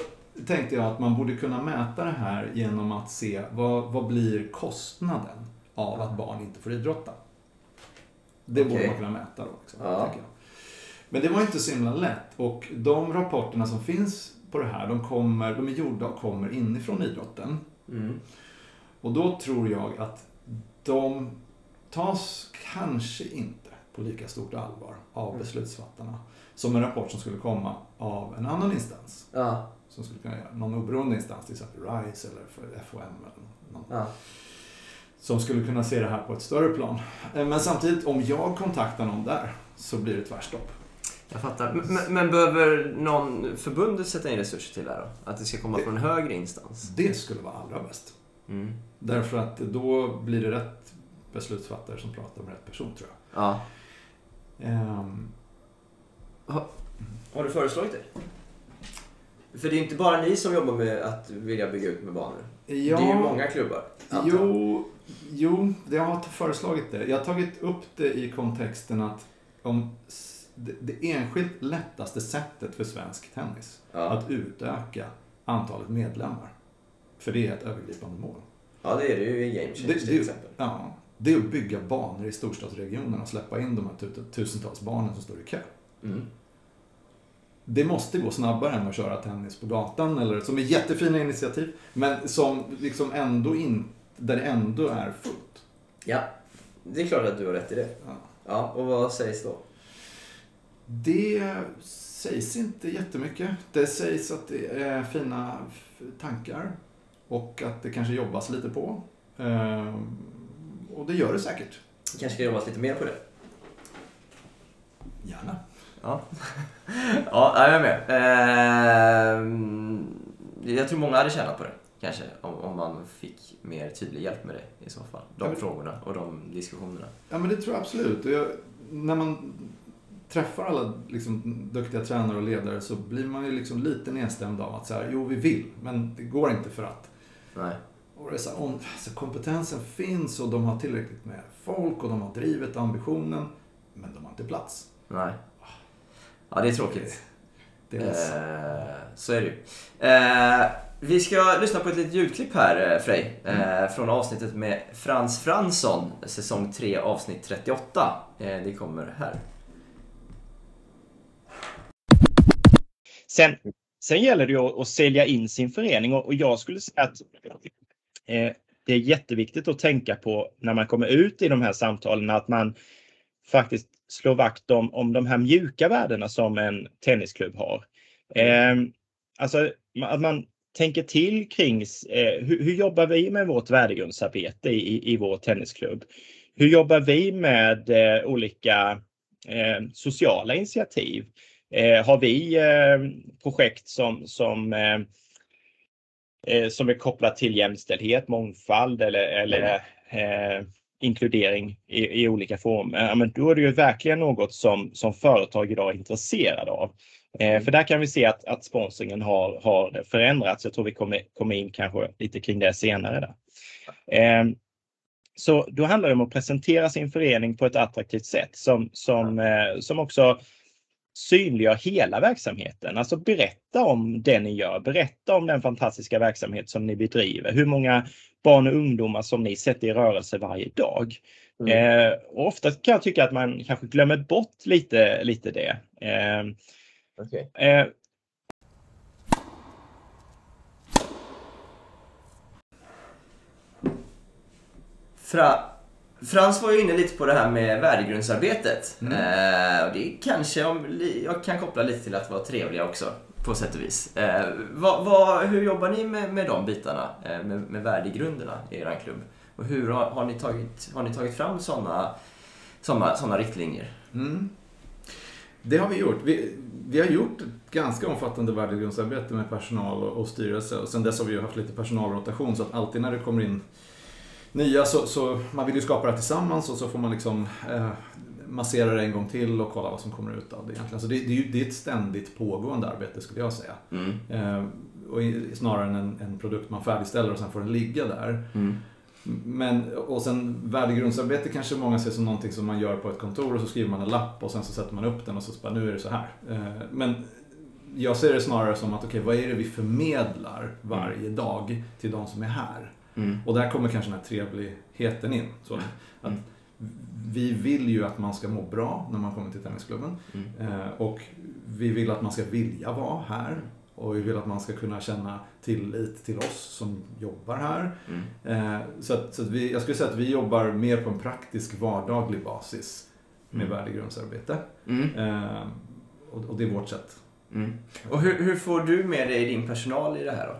tänkte jag att man borde kunna mäta det här genom att se vad, vad blir kostnaden av att barn inte får idrotta. Det borde Okej. man kunna mäta då. Också, Ja. Men det var inte så himla lätt och de rapporterna som finns på det här, de, kommer, de är gjorda och kommer inifrån idrotten. Mm. Och då tror jag att de tas kanske inte på lika stort allvar av Mm. beslutsfattarna som en rapport som skulle komma av en annan instans. Ja. Som skulle kunna göra någon oberoende instans, till exempel RISE eller för FOM eller någon. Ja. Som skulle kunna se det här på ett större plan. Eh, Men samtidigt, om jag kontaktar någon där så blir det tvärstopp. Jag fattar. Men, men- behöver någon förbundet sätta in resurser till det här då? Att det ska komma Det- från en högre instans? Det skulle vara allra bäst. Mm. Därför att då blir det rätt beslutsfattare som pratar med rätt person tror jag. Ja. Ehm, Har du föreslagit det? För det är inte bara ni som jobbar med att vilja bygga ut med banor. ja, Det är ju många klubbar. Jo, jo, jag har föreslagit det. Jag har tagit upp det i kontexten att om det, det enskilt lättaste sättet för svensk tennis Ja. att utöka antalet medlemmar. För det är ett övergripande mål. ja, det är det ju i Game Change Det, till det, exempel. ja, det är att bygga banor i storstadsregionerna och släppa in de här tu- tusentals barnen som står i kö. Mm. Det måste gå snabbare än att köra tennis på gatan, eller, som är jättefina initiativ, men som liksom ändå in, där det ändå är fullt. Ja, det är klart att du har rätt i det. Ja. Ja, och vad sägs då? Det sägs inte jättemycket. Det sägs att det är fina tankar och att det kanske jobbas lite på. Eh, och det gör det säkert. kanske ska jobbas lite mer på det. Gärna. Ja, ja jag är med. Ehm, jag tror många hade tjänat på det. Kanske, om, om man fick mer tydlig hjälp med det i så fall. De Ja, frågorna och de diskussionerna. Ja, men det tror jag absolut. Och jag, när man träffar alla liksom, duktiga tränare och ledare så blir man ju liksom lite nedstämd av att så här, jo, vi vill, men det går inte för att. Nej. Och det är så här, om, så kompetensen finns och de har tillräckligt med folk och de har drivet och ambitionen, men de har inte plats. Nej. Ja, det är tråkigt. Det är ledsen. Eh, så är det ju. Eh, vi ska lyssna på ett litet ljudklipp här, eh, Frej. Eh, från avsnittet med Frans Fransson, säsong 3, avsnitt 38. Eh, det kommer här. Sen, sen gäller det ju att, att sälja in sin förening och, och jag skulle säga att eh, det är jätteviktigt att tänka på när man kommer ut i de här samtalen att man faktiskt slår vakt om, om de här mjuka värdena som en tennisklubb har. Eh, alltså att man tänker till kring eh, hur, hur jobbar vi med vårt värdegrundsarbete i, i vår tennisklubb? Hur jobbar vi med eh, olika eh, sociala initiativ? Eh, har vi eh, projekt som, som, eh, eh, som är kopplat till jämställdhet, mångfald eller, eller eh, inkludering i, i olika former, ja, men då är det ju verkligen något som, som företag idag är intresserade av. Eh, för där kan vi se att, att sponsringen har, har förändrats. Jag tror vi kommer, kommer in kanske lite kring det senare. Där. Eh, så då handlar det om att presentera sin förening på ett attraktivt sätt som, som, eh, som också synliggör hela verksamheten. Alltså berätta om det ni gör. Berätta om den fantastiska verksamhet som ni bedriver. Hur många barn och ungdomar som ni sätter i rörelse varje dag. Mm. Eh, och ofta kan jag tycka att man kanske glömmer bort lite, lite det. Eh, Okej. eh, Fra, Frans var ju inne lite på det här med värdegrundsarbetet. Mm. Eh, och det kanske, om, jag kan koppla lite till att vara trevliga också, på sätt och vis. Eh, vad, vad, hur jobbar ni med, med de bitarna, eh, med, med värdegrunderna i er klubb? Och hur har, har, ni, tagit, har ni tagit fram sådana såna, såna riktlinjer? Mm. Det har vi gjort. Vi, vi har gjort ett ganska omfattande värdegrundsarbete med personal och, och styrelse. Och sen dess har vi ju haft lite personalrotation så att alltid när det kommer in nya så, så man vill ju skapa det här tillsammans och så får man liksom eh, massera det en gång till och kolla vad som kommer ut av det egentligen. Så det, det, är, ju, det är ett ständigt pågående arbete skulle jag säga. Mm. Eh, och snarare än en, en produkt man färdigställer och sen får den ligga där. Mm. Men, och sen värdegrundsarbete kanske många ser som någonting som man gör på ett kontor och så skriver man en lapp och sen så sätter man upp den och så bara, nu är det så här. Eh, Men jag ser det snarare som att, okej, vad är det vi förmedlar varje dag till de som är här? Mm. Och där kommer kanske den här trevligheten in. Så att vi vill ju att man ska må bra när man kommer till tennisklubben. Mm. Eh, Och vi vill att man ska vilja vara här. Och vi vill att man ska kunna känna tillit till oss som jobbar här. Mm. Eh, Så, att, så att vi, jag skulle säga att vi jobbar mer på en praktisk vardaglig basis med Mm. värdegrundsarbete. Mm. Eh, Och, och det är vårt sätt. Mm. Och hur, hur får du med dig din personal i det här då?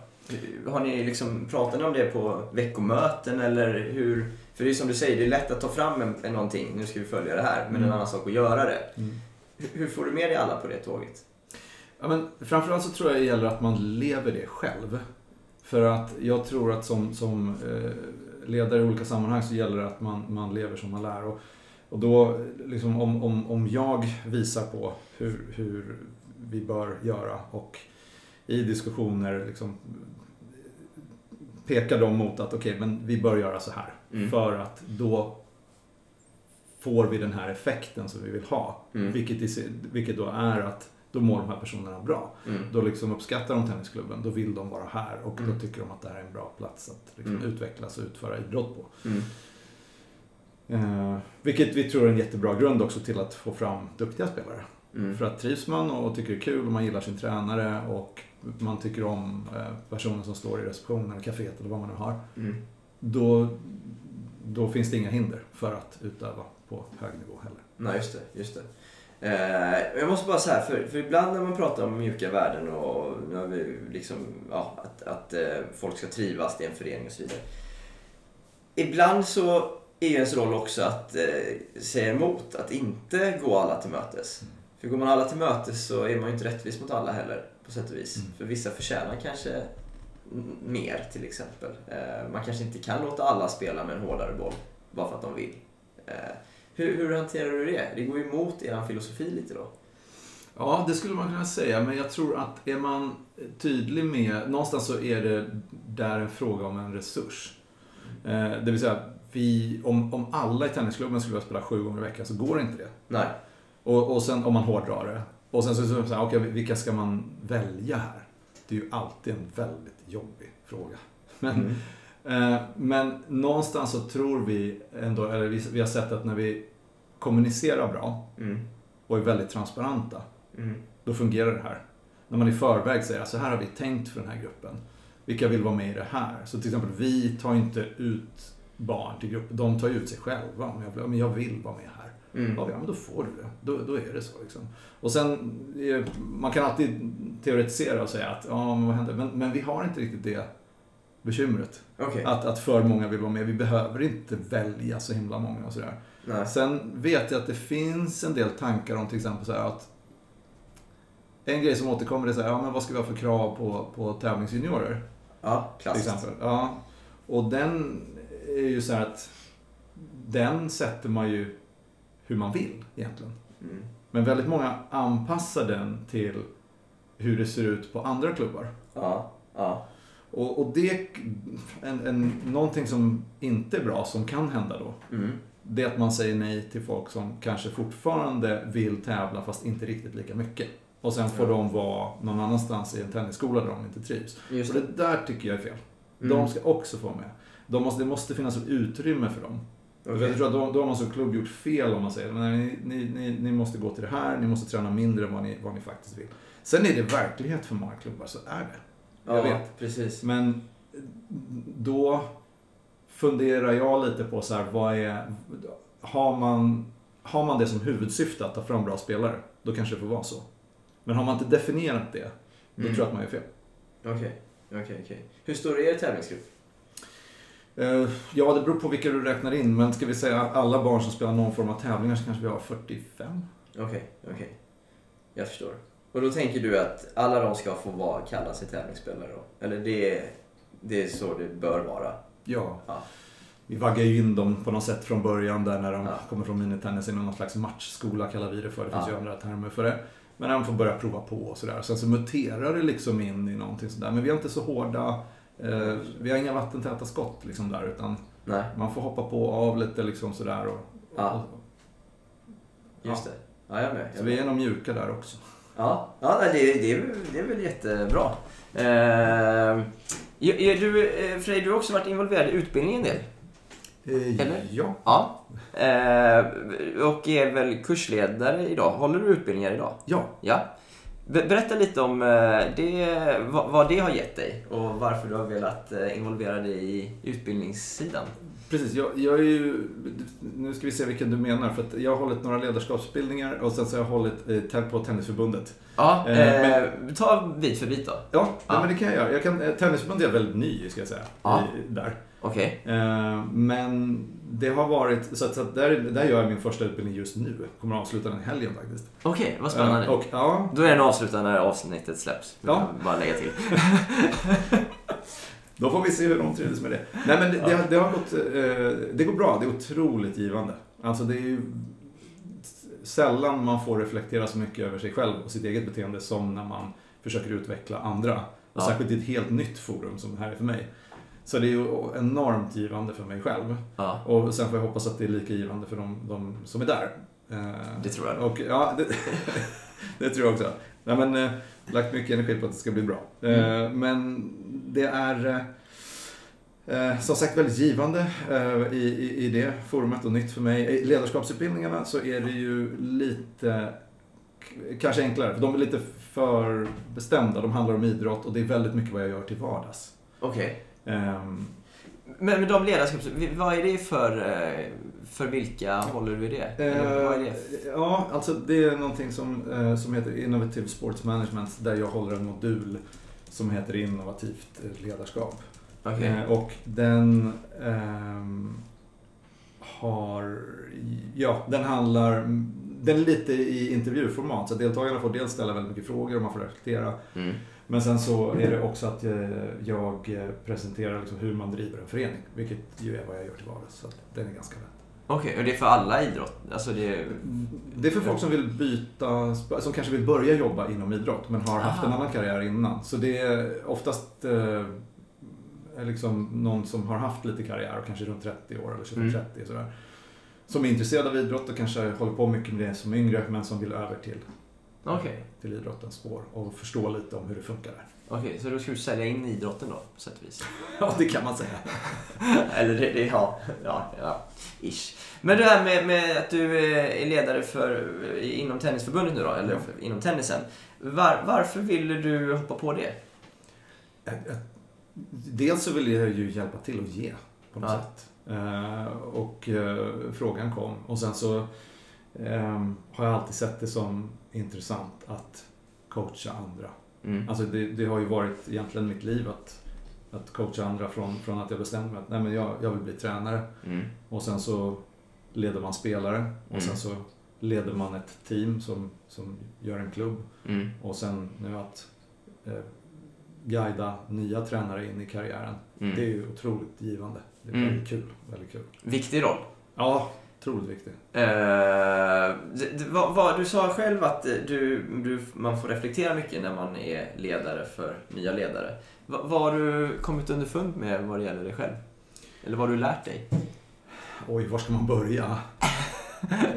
Har ni liksom, pratar ni om det på veckomöten eller hur? För det är som du säger, det är lätt att ta fram en, en någonting, nu ska vi följa det här, men Mm. en annan sak att göra det. Mm. Hur, får du med dig alla på det tåget? Ja, men framförallt så tror jag det gäller att man lever det själv. För att jag tror att som, som eh, ledare i olika sammanhang så gäller det att man, man lever som man lär. Och, och då, liksom, om, om, om jag visar på hur, hur vi bör göra och i diskussioner liksom, pekar de mot att okej, men vi bör göra så här. Mm. För att då får vi den här effekten som vi vill ha. Mm. Vilket, i, vilket då är att då mår de här personerna bra. Mm. Då liksom uppskattar de tennisklubben, då vill de vara här och Mm. då tycker de att det här är en bra plats att liksom Mm. utvecklas och utföra idrott på. Mm. Eh, vilket vi tror är en jättebra grund också till att få fram duktiga spelare. Mm. För att trivs man och tycker det är kul och man gillar sin tränare och man tycker om eh, personen som står i receptionen eller kaféet eller vad man nu har. Mm. Då, då finns det inga hinder för att utöva på hög nivå heller. Nej, just det. Just det. Eh, jag måste bara säga, för, för ibland när man pratar om mjuka värden och vi liksom, ja, att, att eh, folk ska trivas i en förening och så vidare. ibland så är ens roll också att eh, säga emot, att inte gå alla till mötes. För går man alla till mötes så är man ju inte rättvis mot alla heller på sätt och vis. Mm. För vissa förtjänar kanske mer till exempel. Eh, man kanske inte kan låta alla spela med en hårdare boll bara för att de vill. Eh, hur, hur hanterar du det? Det går ju emot er filosofi lite då. Ja, det skulle man kunna säga, men jag tror att är man tydlig med... Någonstans så är det där en fråga om en resurs. Eh, det vill säga, vi, om, om alla i tennisklubben skulle spela sju gånger i veckan så går inte det. Nej. Och, och sen om man hårdrar det. Och sen så, så, så här, okej, vilka ska man välja här? Det är ju alltid en väldigt jobbig fråga. Men, Mm. eh, men någonstans så tror vi ändå, eller vi, vi har sett att när vi kommunicerar bra Mm. och är väldigt transparenta, Mm. då fungerar det här. När man i förväg säger så här har vi tänkt för den här gruppen. Vilka vill vara med i det här? Så till exempel, vi tar inte ut barn till gruppen. De tar ut sig själva. Jag, men jag vill vara med här. Mm. Ja, men då får du det. Då, då är det så. Liksom. Och sen, eh, man kan alltid teoretisera och säga att ja, men vad händer? Men, men vi har inte riktigt det bekymret. Okej. Att, att för många vill vara med. Vi behöver inte välja så himla många och sådär. Nej. Sen vet jag att det finns en del tankar om till exempel så här att en grej som återkommer är så här, ja men vad ska vi ha för krav på, på tävlingsjuniorer? Ja, klassiskt. Ja. Och den är ju så här att den sätter man ju hur man vill egentligen. Mm. Men väldigt många anpassar den till hur det ser ut på andra klubbar. Ja, ja. Och, och det, en, en, någonting som inte är bra, som kan hända då, Mm. det är att man säger nej till folk som kanske fortfarande vill tävla fast inte riktigt lika mycket. Och sen får Ja. de vara någon annanstans i en tennisskola där de inte trivs. Just Och det. det där tycker jag är fel. Mm. De ska också få med. De måste, det måste finnas ett utrymme för dem. Okej. Jag tror att då, då har man som klubb gjort fel om man säger men ni, ni, ni, måste gå till det här, ni måste träna mindre än vad ni, vad ni faktiskt vill. Sen är det verklighet för många klubbar, så är det. Ja, Jag vet. precis. Men då funderar jag lite på så här, vad är... Har man, har man det som huvudsyfte att ta fram bra spelare, då kanske det får vara så. Men har man inte definierat det, då Mm. tror jag att man gör fel. Okej, okej, okej. Hur stor är er tävlingsgrupp? Eh, Ja, det beror på vilka du räknar in, men ska vi säga alla barn som spelar någon form av tävlingar så kanske vi har 45. Okej, okej. Jag förstår. Och då tänker du att alla de ska få vara, kalla sig tävlingsspelare då? Eller det är, det är så det bör vara? Ja. Ja. Vi vaggar ju in dem på något sätt från början där när de Ja. kommer från minitennis i någon slags matchskola kallar vi det för. Det finns Ja. ju andra termer för det. Men de får börja prova på och sådär. Sen så muterar det liksom in i någonting sådär. Men vi är inte så hårda. Eh, vi har inga vattentäta skott liksom där utan Nej, man får hoppa på och av lite liksom sådär. Och, Ja. och, just det. Ja, jag med. Jag så vi är nog mjuka där också. Ja, ja det, det, är, det är väl jättebra. Eh, är, du, eh, Frej, du har också varit involverad i utbildningen en del. Eh, Eller? Ja. Ja. Eh, och är väl kursledare idag. Håller du utbildningar idag? Ja. Ja. Berätta lite om eh, det, vad, det har gett dig och varför du har velat eh, involvera dig i utbildningssidan. Precis, jag, jag är ju... Nu ska vi se vilken du menar. För att jag har hållit några ledarskapsutbildningar och sen så har jag hållit eh, på Tennisförbundet. Ja, Eh, eh, ta bit för bit då. Ja, Ja. men det kan jag göra. Jag kan, eh, tennisförbundet är väldigt ny, ska jag säga. Ja. I, där. Okej. Eh, men det har varit... Så att, så att där, där gör jag min första utbildning just nu. Kommer att avsluta den helgen faktiskt. Okej, vad spännande. Eh, och, ja, Då är den avslutad när avsnittet släpps. Ja. Bara lägga till. då får vi se hur de trivs med det. Nej, men det, det, det har gått... Eh, det går bra. Det är otroligt givande. Alltså det är ju sällan man får reflektera så mycket över sig själv och sitt eget beteende som när man försöker utveckla andra. Och Ja. särskilt i ett helt nytt forum som det här är för mig. Så det är ju enormt givande för mig själv. Ja, Och sen får jag hoppas att det är lika givande för de, de som är där. Eh, det tror jag. Och, ja, det, det tror jag också. Nej, men, eh, lagt mycket energi på att det ska bli bra. Eh, men det är eh, som sagt väldigt givande eh, i, i, i det forumet och nytt för mig. I ledarskapsutbildningarna så är det ju lite kanske enklare, för de är lite för bestämda. De handlar om idrott och det är väldigt mycket vad jag gör till vardags. Okej. Ehm, Men med de ledarskaps... Vad är det för... eh, För vilka håller du i det? Eller vad är det? Eh, Ja, alltså det är någonting som, eh, som heter Innovative Sports Management där jag håller en modul som heter innovativt eh, ledarskap. Eh, och den ehm, har, ja, den handlar, den är lite i intervjuformat. Så deltagarna får dels ställa väldigt mycket frågor och man får reflektera. Mm. Men sen så är det också att eh, jag eh, presenterar liksom hur man driver en förening. Vilket ju är vad jag gör till vardags. Så den är ganska lätt. Okej, och det är för alla idrott? Alltså det är... Det är för folk som vill byta, som kanske vill börja jobba inom idrott men har haft en Aha. annan karriär innan. Så det är oftast eh, liksom någon som har haft lite karriär och kanske runt 30 år eller 25-30 Mm. sådär. Som är intresserad av idrott och kanske håller på mycket med det som yngre men som vill över till, Okej. till idrottens spår och förstå lite om hur det funkar där. Okej, så då ska du sälja in idrotten då, på sätt och vis? Ja, det kan man säga. Eller det, det ja, ja, ja, ish. Men det här med, med att du är ledare för, inom tennisförbundet nu då, eller för, inom tennisen. Var, varför ville du hoppa på det? Eh, eh, Dels så vill jag ju hjälpa till att ge på något Ja. sätt. Eh, och eh, frågan kom. Och sen så eh, har jag alltid sett det som intressant att coacha andra. Mm. Alltså det, det har ju varit egentligen mitt liv att, att coacha andra från, från att jag bestämde mig att nej, men jag, jag vill bli tränare. Mm. Och sen så leder man spelare. Och Mm. sen så leder man ett team som, som gör en klubb. Mm. Och sen nu att eh, guida nya tränare in i karriären. Mm. Det är ju otroligt givande. Det är Mm. väldigt kul. Väldigt kul. Viktig roll. Ja, otroligt viktigt. Eh, det, vad, vad, du sa själv att eh, du, du, man får reflektera mycket när man är ledare för nya ledare. Va, vad har du kommit underfund med vad det gäller dig själv? Eller vad har du lärt dig? Oj, var ska man börja?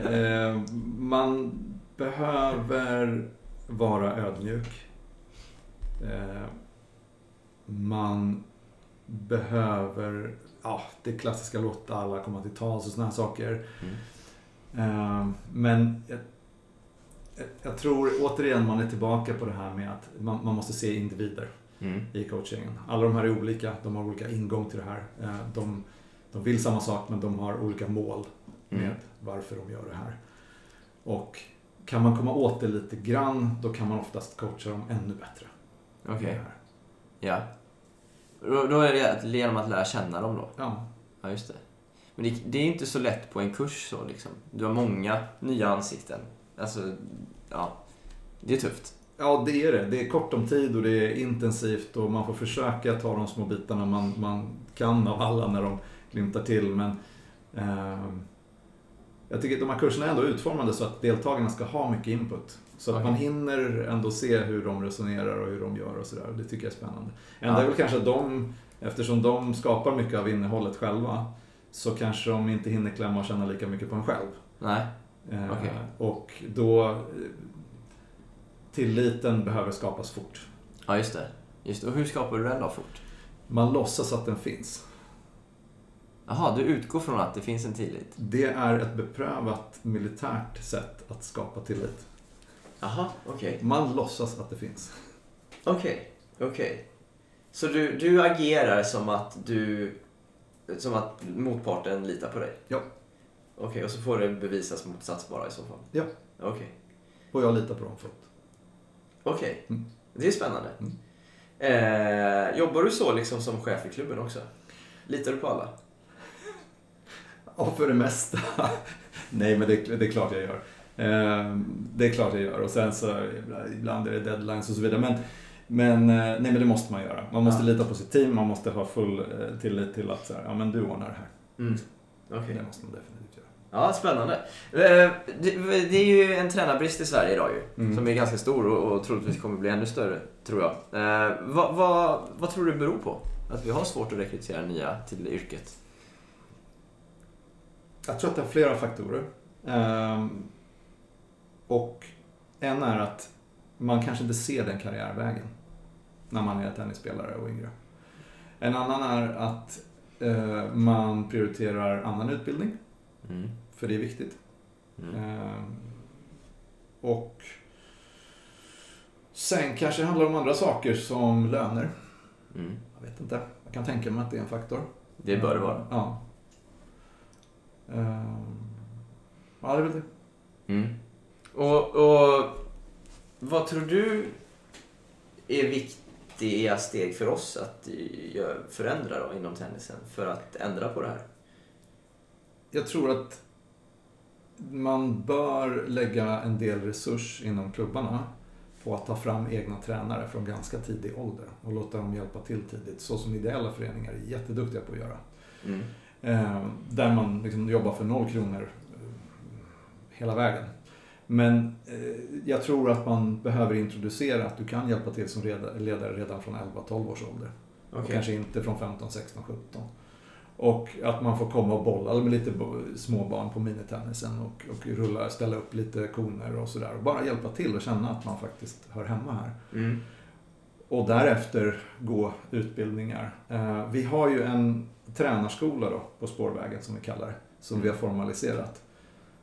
eh, man behöver vara ödmjuk. Eh, man behöver, ja, det klassiska låta alla komma till tals och sådana här saker. Mm. Eh, men jag, jag- tror återigen man är tillbaka på det här med att man, man måste se individer Mm. i coachingen. Alla de här är olika, de har olika ingång till det här. Eh, De, de vill samma sak men de har olika mål med Mm. varför de gör det här. Och kan man komma åt det lite grann då kan man oftast coacha dem ännu bättre. Okej, här. ja. Då, då är det genom att lära känna dem då? Ja, Ja, just det. Men det, det är inte så lätt på en kurs så liksom. Du har många nya ansikten. Alltså, ja. Det är tufft. ja, det är det. Det är kort om tid och det är intensivt och man får försöka ta de små bitarna man, man kan av alla när de glimtar till. Men ehm, jag tycker att de här kurserna är ändå utformade så att deltagarna ska ha mycket input. Så att man hinner ändå se hur de resonerar och hur de gör och sådär. Det tycker jag är spännande. Enda Ja. är väl kanske att de, eftersom de skapar mycket av innehållet själva, så kanske de inte hinner klämma och känna lika mycket på en själv. Nej. Eh, Okej. Och då, eh, tilliten behöver skapas fort. Ja, just det. Just det. Och hur skapar du den då fort? Man låtsas att den finns. Jaha, du utgår från att det finns en tillit? Det är ett beprövat militärt sätt att skapa tillit. Jaha, okej. Man låtsas att det finns. Okej, okej. Så du, du agerar som att du... Som att motparten litar på dig? Ja. Okej, och så får det bevisas motsatsbara i så fall? Ja. Okej. Och jag litar på dem fullt. Okej. Mm. Det är spännande. Mm. Eh, jobbar du så liksom som chef i klubben också? Litar du på alla? Ja, för det mesta. Nej, men det, det är klart jag gör. Eh, Det är klart jag gör. Och sen så ibland är det deadlines och så vidare. Men, men, eh, nej, men det måste man göra. Man måste Ja. lite på sitt team. Man måste ha full eh, tillit till att så här, ja, men du ordnar det här. Mm. Okej. Det måste man definitivt göra. Ja, spännande. Eh, det, är ju en tränarbrist i Sverige idag ju. Mm. Som är ganska stor och, troligtvis kommer bli ännu större, tror jag. Vad, vad, vad tror du beror på? Att vi har svårt att rekrytera nya till yrket? Jag tror att det har flera faktorer. Ehm, och en är att man kanske inte ser den karriärvägen när man är tennisspelare och yngre. En annan är att eh, man prioriterar annan utbildning, Mm. för det är viktigt. Mm. Ehm, och sen kanske det handlar om andra saker som löner. Mm. Jag vet inte. Jag kan tänka mig att det är en faktor. Det bör det vara. Ja. Ehm, ja, det är väl det. Mm. Och, och vad tror du är vikt, viktiga steg för oss att förändra då inom tennisen för att ändra på det här? Jag tror att man bör lägga en del resurs inom klubbarna på att ta fram egna tränare från ganska tidig ålder och låta dem hjälpa till tidigt, så som ideella föreningar är jätteduktiga på att göra. Mm. Eh, där man liksom jobbar för noll kronor eh, hela vägen. Men eh, jag tror att man behöver introducera att du kan hjälpa till som ledare redan från 11-12 års ålder. Och Okej. kanske inte från 15, 16, 17. Och att man får komma och bolla med lite småbarn på minitennisen och, och rulla, ställa upp lite koner och sådär. Och bara hjälpa till och känna att man faktiskt hör hemma här. Mm. Och därefter gå utbildningar. Vi har ju en tränarskola då på spårvägen som vi kallar det, som vi har formaliserat.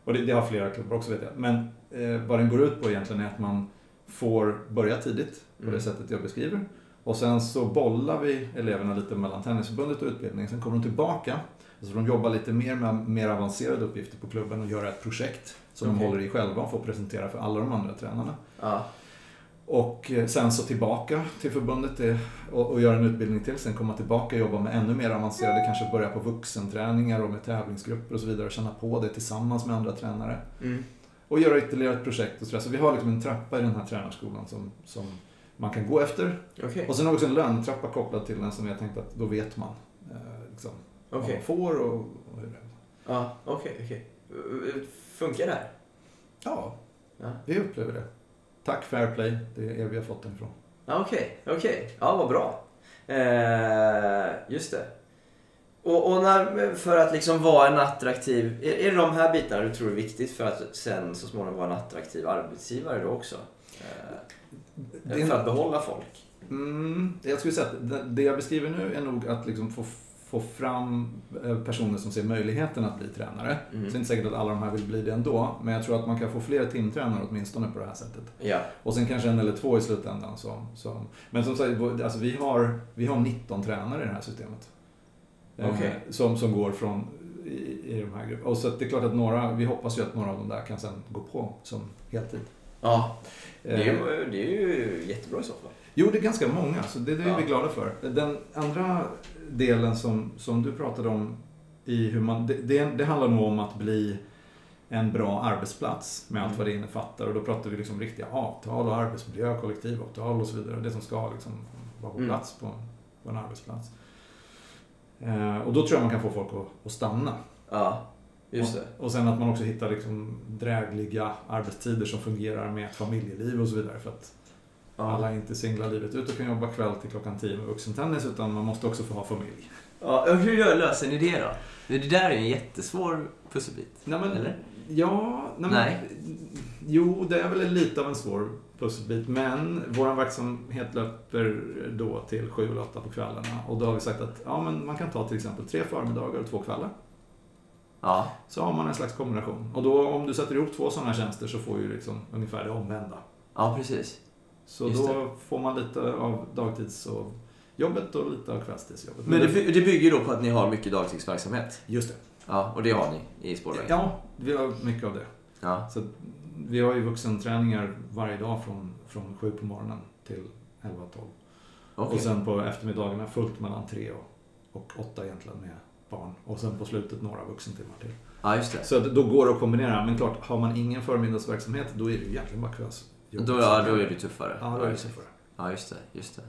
Och det, det har flera klubbar också vet jag. Men eh, vad den går ut på egentligen är att man får börja tidigt på Mm. det sättet jag beskriver. Och sen så bollar vi eleverna lite mellan Tennisförbundet och utbildning. Sen kommer de tillbaka. Så får de jobba lite mer med mer avancerade uppgifter på klubben och göra ett projekt som Okej. de håller i själva och får presentera för alla de andra tränarna. Ja. Och eh, sen så tillbaka till förbundet eh, och, och göra en utbildning till. Sen komma tillbaka och jobba med ännu mer avancerade, kanske börja på vuxenträningar och med tävlingsgrupper och så vidare och känna på det tillsammans med andra tränare. Mm. Och göra ytterligare ett projekt och sådär. Så vi har liksom en trappa i den här tränarskolan som, som man kan gå efter. Okej. Och sen också en lönetrappa kopplad till den som jag tänkte att då vet man eh, liksom, vad Okej. man får och, och hur det är. Ja, okej, okej. Uh, Funkar det här? Ja, Ja. vi upplever det. Tack Fairplay, det är er vi har fått den ifrån. Okej, okej. Ja, vad bra. Eh, just det. Och, och när, för att liksom vara en attraktiv... Är, är det de här bitarna du tror är viktigt för att sen så småningom vara en attraktiv arbetsgivare då också? Eh, Det är- för att behålla folk? Mm, jag skulle säga att det- det jag beskriver nu är nog att liksom få, få fram eh, personer som ser möjligheten att bli tränare. Mm. Så det är inte säkert att alla de här vill bli det ändå, men jag tror att man kan få fler timtränare åtminstone på det här sättet. Ja. Och sen kanske en eller två i slutändan. Som, som, men som sagt, alltså vi, har, vi har 19 tränare i det här systemet. Eh, Okej. som, som går från i, i de här grupperna. Och så det är klart att några, vi hoppas ju att några av dem där kan sen gå på som heltid. Ja, det är, Eh, ju, det är ju jättebra i så fall. Jo, det är ganska många, så det, det är Ja. vi glada för. Den andra delen som, som du pratade om, i hur man, det, det, det handlar nog om att bli en bra arbetsplats med allt Mm. vad det innefattar. Och då pratar vi liksom riktiga avtal och arbetsmiljö, kollektivavtal och så vidare. Det som ska liksom vara på Mm. plats på, på en arbetsplats. Eh, och då tror jag man kan få folk att, att stanna. Ja, just det. Och, och sen att man också hittar liksom drägliga arbetstider som fungerar med ett familjeliv och så vidare. För att Ja. alla är inte singlar livet ut och kan jobba kväll till klockan 10 med vuxentennis utan man måste också få ha familj. Ja, och hur löser ni det då? Det där är en jättesvår pusselbit. Nej, men, Eller? Ja, nej, Nej. Men, jo det är väl lite av en svår pusselbit men vår verksamhet löper då till 7 eller 8 på kvällarna och då har vi sagt att ja, men man kan ta till exempel tre förmiddagar och två kvällar. Ja, Så har man en slags kombination. Och då om du sätter ihop två sådana tjänster så får ju liksom ungefär det omvända. ja precis. Så Just då får man lite av dagtids och jobbet och lite av kvällstidsjobbet. Men det, det bygger då på att ni har mycket dagtidsverksamhet? Just det. Ja, och det har ni i Spårvägen? Ja, vi har mycket av det. Ja. Så vi har ju vuxenträningar varje dag från, från 7 på morgonen till 11-12. Okej. Och sen på eftermiddagarna fullt mellan 3 och, och 8 egentligen med barn. Och sen på slutet några vuxentimmar till. Ja, just det. Så då går det att kombinera. Men klart, har man ingen förmiddagsverksamhet då är det ju egentligen bara kvällsjobb. Då, ja, då är det tuffare. Ja, då är det tuffare. Ja, just det. Just det.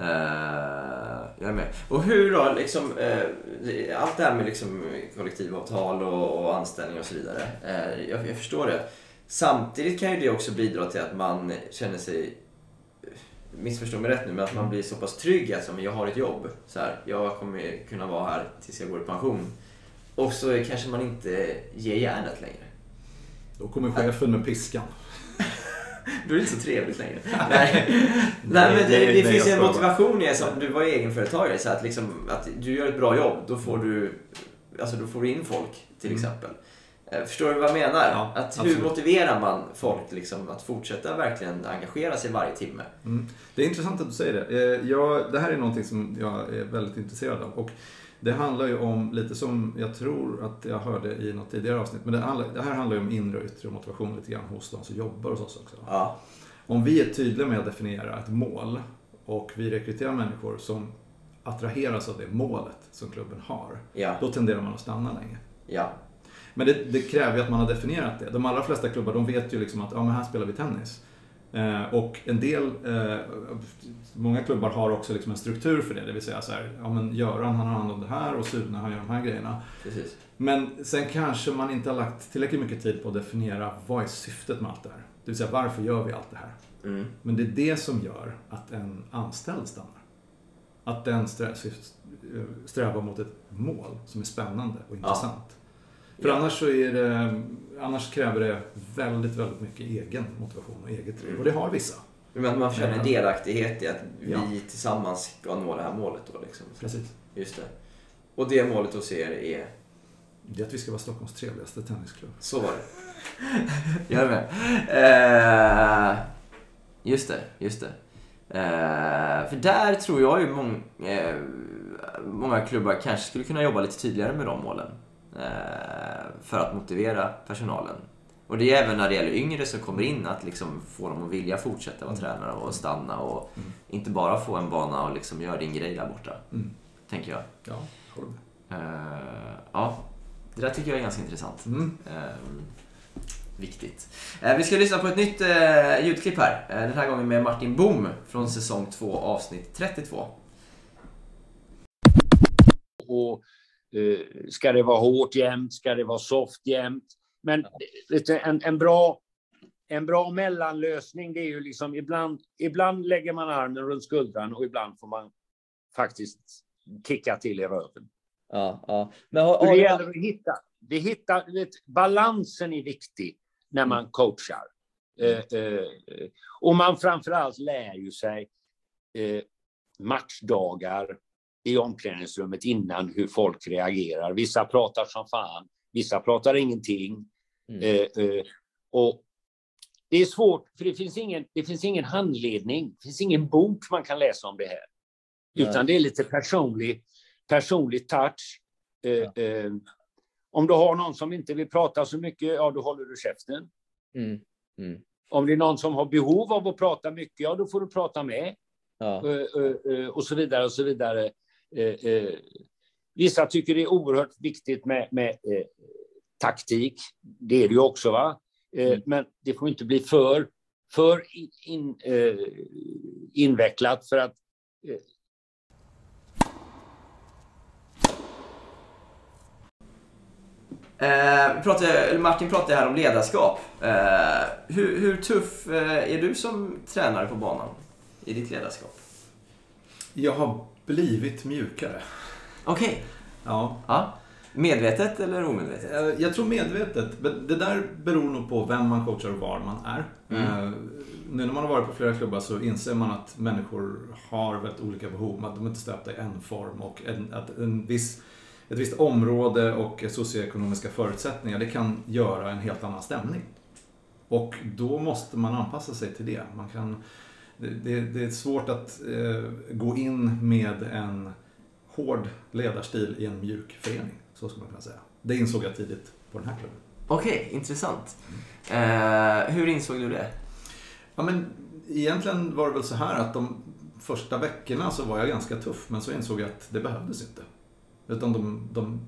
Eh, jag är med. Och hur då, liksom, eh, allt det här med liksom, kollektivavtal och, och anställning och så vidare. Eh, jag, jag förstår det. Samtidigt kan ju det också bidra till att man känner sig, missförstå mig rätt nu, men att man blir så pass trygg att så, men jag har ett jobb. Så här, jag kommer kunna vara här tills jag går i pension. Och så kanske man inte ger järnet längre. Då kommer chefen med piskan. Då är det inte så trevligt längre. Nej, Nej men det, det- finns en motivation i det som du var egenföretagare. Så att, liksom, att du gör ett bra jobb, då får du, alltså, då får du in folk till Mm. exempel. Eh, Förstår du vad jag menar? Ja, att hur absolut. motiverar man folk liksom, att fortsätta verkligen engagera sig varje timme? Mm. Det är intressant att du säger det. Eh, Jag, det här är någonting som jag är väldigt intresserad av. Och det handlar ju om, lite som jag tror att jag hörde i något tidigare avsnitt, men det, handlar, det här handlar ju om inre och yttre motivation lite grann hos de som jobbar hos oss också. Ja, Om vi är tydliga med att definiera ett mål och vi rekryterar människor som attraheras av det målet som klubben har, Ja, då tenderar man att stanna länge. ja, Men det, det kräver ju att man har definierat det. De allra flesta klubbar de vet ju liksom att ja, men här spelar vi tennis. Eh, och en del, eh, många klubbar har också liksom en struktur för det. Det vill säga så här, ja men Göran han har hand om det här och Sune han gör de här grejerna. precis. Men sen kanske man inte har lagt tillräckligt mycket tid på att definiera vad är syftet med allt det här. Det vill säga varför gör vi allt det här? Mm. Men det är det som gör att en anställd stannar. Att den strä- syft- strävar mot ett mål som är spännande och intressant. För Ja. annars så är det, annars kräver det väldigt, väldigt mycket egen motivation och eget driv. Och det har vissa. Men man känner Ja. delaktighet i att vi Ja. tillsammans ska nå det här målet då liksom. Precis. Just det. Och det målet hos er är... Det är att vi ska vara Stockholms trevligaste tennisklubb. Så var det. Gör det med. Eh, just det, just det. Eh, för där tror jag ju mång, eh, många klubbar kanske skulle kunna jobba lite tydligare med de målen. Eh, för att motivera personalen. Och det är även när det gäller yngre som kommer in, att liksom få dem att vilja fortsätta vara tränare och stanna och Mm. inte bara få en bana och liksom göra din grej där borta. Mm. Tänker jag. Ja, jag håller med. Eh, ja, det där tycker jag är ganska intressant. Mm. Ehm, viktigt. Eh, vi ska lyssna på ett nytt eh, ljudklipp här. Den här gången med Martin Boom från säsong 2 avsnitt 32. och ska det vara hårt jämt, ska det vara soft jämt? Men en, en, bra, en bra mellanlösning det är ju liksom ibland, ibland lägger man armen runt skuldran och ibland får man faktiskt kicka till i röven. Ja, ja. Men har, har det gäller att hitta, det hitta, du vet, balansen är viktig när man coachar. Eh, eh, och man framförallt lär ju sig eh, matchdagar i omklädningsrummet innan hur folk reagerar. Vissa pratar som fan, vissa pratar ingenting. Mm. Eh, eh, och det är svårt, för det finns, ingen, det finns ingen handledning, det finns ingen bok man kan läsa om det här. Nej. Utan det är lite personlig, personlig touch. Eh, eh, om du har någon som inte vill prata så mycket, ja då håller du käften. Mm. Mm. Om det är någon som har behov av att prata mycket, ja då får du prata med. Ja. Eh, eh, och så vidare och så vidare. Eh, eh, Vissa tycker det är oerhört viktigt med, med eh, taktik. Det är det ju också, va? Eh, Mm. Men det får inte bli för, för in, in, eh, invecklat för att eh, Eh, pratade, Martin pratade här om ledarskap. Eh, hur, hur tuff är du som tränare på banan i ditt ledarskap? Jag har blivit mjukare. Okej. Ja. Ja. Medvetet eller omedvetet? Eh, Jag tror medvetet. Men Det där beror nog på vem man coachar och var man är. Eh, Nu när man har varit på flera klubbar så inser man att människor har väldigt olika behov. Att de inte är stöpta i en form och en, att en viss, ett visst område och socioekonomiska förutsättningar det kan göra en helt annan stämning. Och då måste man anpassa sig till det. Man kan, det, det, det är svårt att eh, gå in med en hård ledarstil i en mjuk förening. Så skulle man kunna säga. Det insåg jag tidigt på den här klubben. Okej, intressant. Eh, hur insåg du det? Ja, men egentligen var det väl så här att de första veckorna så var jag ganska tuff men så insåg jag att det behövdes inte. Utan de, de,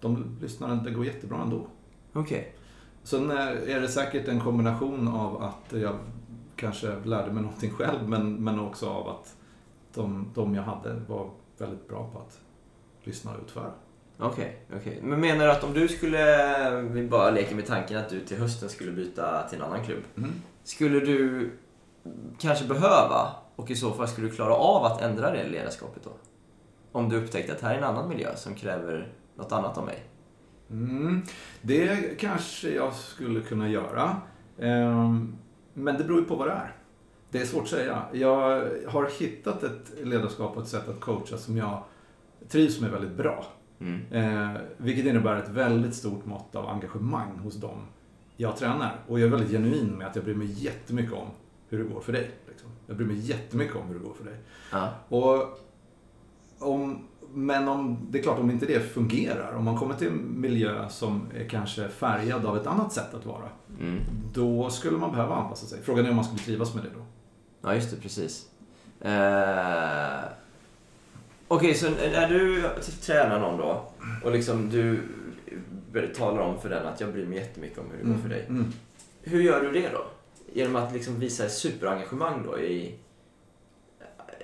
de lyssnade, det går jättebra ändå. Okej. Sen eh, är det säkert en kombination av att jag kanske lärde mig någonting själv men, men också av att de, de jag hade var väldigt bra på att lyssna och utföra. Okej, okej. Men menar du att om du skulle, vi bara leker med tanken att du till hösten skulle byta till en annan klubb. Mm. Skulle du kanske behöva, och i så fall skulle du klara av att ändra det ledarskapet då? Om du upptäckte att här är en annan miljö som kräver något annat av mig. Mm, det kanske jag skulle kunna göra. Ehm, Men det beror ju på vad det är. Det är svårt att säga. Jag har hittat ett ledarskap och ett sätt att coacha som jag trivs med väldigt bra. Mm. Eh, vilket innebär ett väldigt stort mått av engagemang hos dem jag tränar. Och jag är väldigt genuin med att jag bryr mig jättemycket om hur det går för dig. Liksom. Jag bryr mig jättemycket om hur det går för dig. Ja. Och om, men om, det är klart om inte det fungerar, om man kommer till en miljö som är kanske färgad av ett annat sätt att vara, Mm. då skulle man behöva anpassa sig. Frågan är om man skulle trivas med det då. Ja, just det, precis. Eh, Okej, så när du tränar någon då och liksom du talar om för den att jag bryr mig jättemycket om hur det går för dig. Mm. Hur gör du det då? Genom att liksom visa superengagemang då i,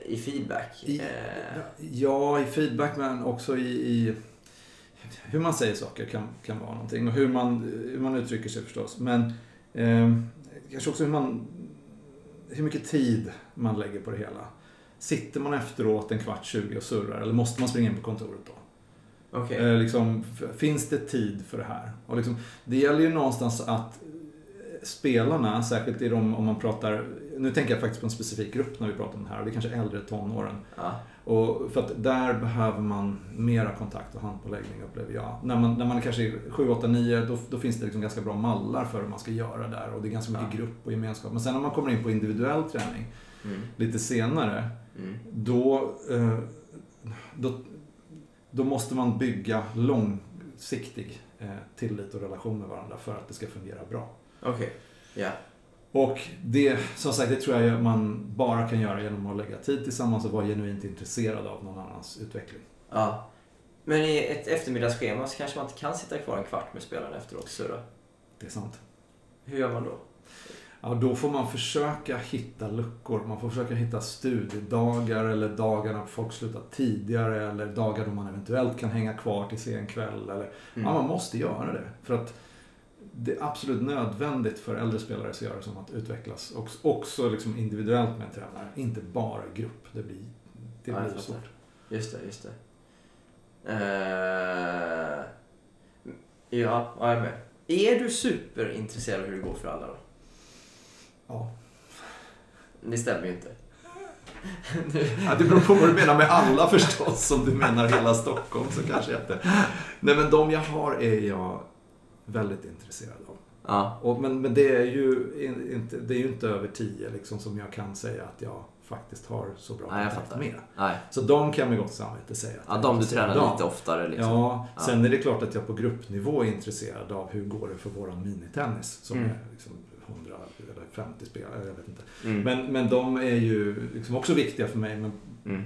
i feedback? I, Eh, ja, i feedback men också i, i hur man säger saker kan, kan vara någonting och hur man, hur man uttrycker sig förstås. Men eh, kanske också hur man hur mycket tid man lägger på det hela. Sitter man efteråt en kvart, 20 och surrar eller måste man springa in på kontoret då? Okej. Eh, liksom, finns det tid för det här? Och liksom, det gäller ju någonstans att spelarna, särskilt i de, om man pratar, nu tänker jag faktiskt på en specifik grupp när vi pratar om det här, och det är kanske äldre tonåren. Ja. Och för att där behöver man mera kontakt och handpåläggning upplever jag. När man, när man kanske är 7, 8, 9 då, då finns det liksom ganska bra mallar för hur man ska göra där och det är ganska mycket Ja. grupp och gemenskap. Men sen när man kommer in på individuell träning Mm. lite senare Mm. då, eh, då, då måste man bygga långsiktig eh, tillit och relation med varandra för att det ska fungera bra. Okej. Ja. Och det, som sagt, det tror jag man bara kan göra genom att lägga tid tillsammans och vara genuint intresserad av någon annans utveckling. ja. Men i ett eftermiddagsschema så kanske man inte kan sitta kvar en kvart med spelarna efteråt och surra. Det är sant. Hur gör man då? Ja, då får man försöka hitta luckor. Man får försöka hitta studiedagar eller dagar när folk slutar tidigare eller dagar då man eventuellt kan hänga kvar till sen kväll. Eller, Mm. Ja, man måste göra det. För att det är absolut nödvändigt för äldre spelare att göra som att utvecklas. Också, också liksom individuellt med en tränare, inte bara i grupp. Det blir, det Ja, blir fattar. svårt. Just det, just det. Ja, ja, jag är med. Är du superintresserad av hur det går för alla då? Ja. Det stämmer ju inte. Ja, det beror på vad du menar med alla förstås. Om du menar hela Stockholm så kanske jag inte. Nej men de jag har är jag väldigt intresserad av. Ja, Och, men men det, är ju in, inte, det är ju inte över tio liksom, som jag kan säga att jag faktiskt har så bra Nej, kontakt med. nej. Så de kan med gott samvete säga. att Ja, de du tränar lite oftare liksom. Ja, Ja. sen är det klart att jag på gruppnivå är intresserad av hur går det för våran minitennis som Mm. är liksom 100 eller 50 spelare, jag vet inte. Mm. Men, men de är ju liksom också viktiga för mig men, Mm.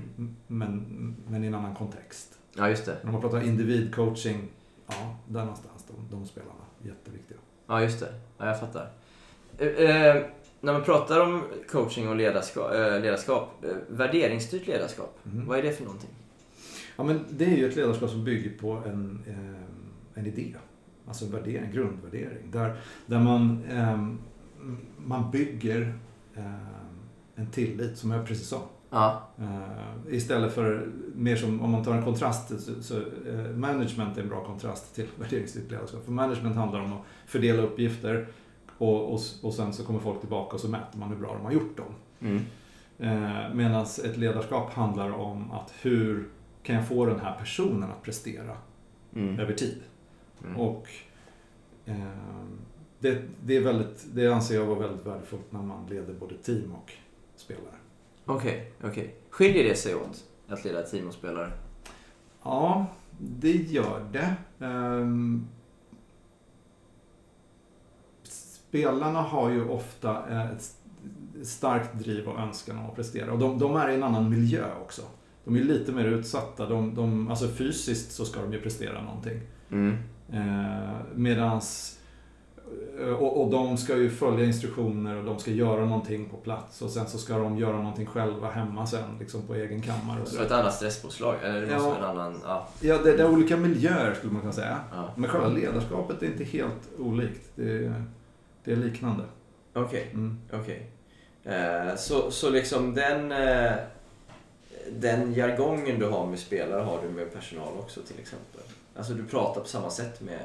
men, men i en annan kontext. Ja, just det. När man pratar individcoaching, ja, där någonstans, de, spelarna, jätteviktiga. Ja, just det. Ja, jag fattar. Eh, eh, när man pratar om coaching och ledarskap, eh, ledarskap eh, värderingsstyrt ledarskap, Mhm. vad är det för någonting? Ja, men det är ju ett ledarskap som bygger på en, eh, en idé. Alltså en värdering, grundvärdering. Där, där man, eh, man bygger en tillit, som jag precis sa. Ja, Eh, istället för, mer som om man tar en kontrast, så, så eh, management är en bra kontrast till värderingsstyrt ledarskap. För management handlar om att fördela uppgifter och, och, och sen så kommer folk tillbaka och så mäter man hur bra de har gjort dem. mm. Eh, Medan ett ledarskap handlar om att hur kan jag få den här personen att prestera Mm. över tid. Mm. Och eh, det, det, är väldigt, det anser jag vara väldigt värdefullt när man leder både team och spelare. Okej, okej. Skiljer det sig åt att leda team och spelare? Ja, det gör det. Ehm, spelarna har ju ofta eh, ett starkt driv och önskan att prestera. Och de, de är i en annan miljö också. De är lite mer utsatta. De, de, alltså fysiskt så ska de ju prestera någonting. Mm. Eh, medans och, och de ska ju följa instruktioner och de ska göra någonting på plats och sen så ska de göra någonting själva hemma sen liksom på egen kammare. Och Så så. ett annat stresspåslag? Eller Ja. en annan... Ja. Ja, det, det är olika miljöer skulle man kunna säga. ja. Men själva ledarskapet är inte helt olikt. Det är, det är liknande. Okej, Mm. okej. Eh, så, så liksom den... Eh, den jargongen du har med spelare har du med personal också till exempel? Alltså du pratar på samma sätt med,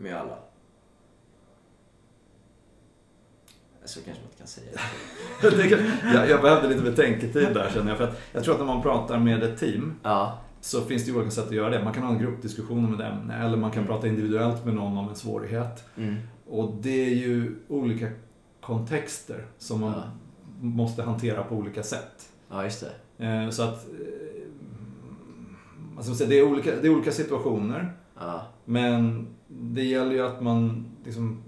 med alla? Så kanske man inte kan säga jag, jag behövde lite betänketid där känner jag. För att jag tror att när man pratar med ett team Ja, så finns det olika sätt att göra det. Man kan ha en gruppdiskussion om ett ämne eller man kan prata individuellt med någon om en svårighet. mm. Och det är ju olika kontexter som man Ja. måste hantera på olika sätt. ja just det. Eh, Så att... Alltså, det, är olika, det är olika situationer. Ja, Men det gäller ju att man liksom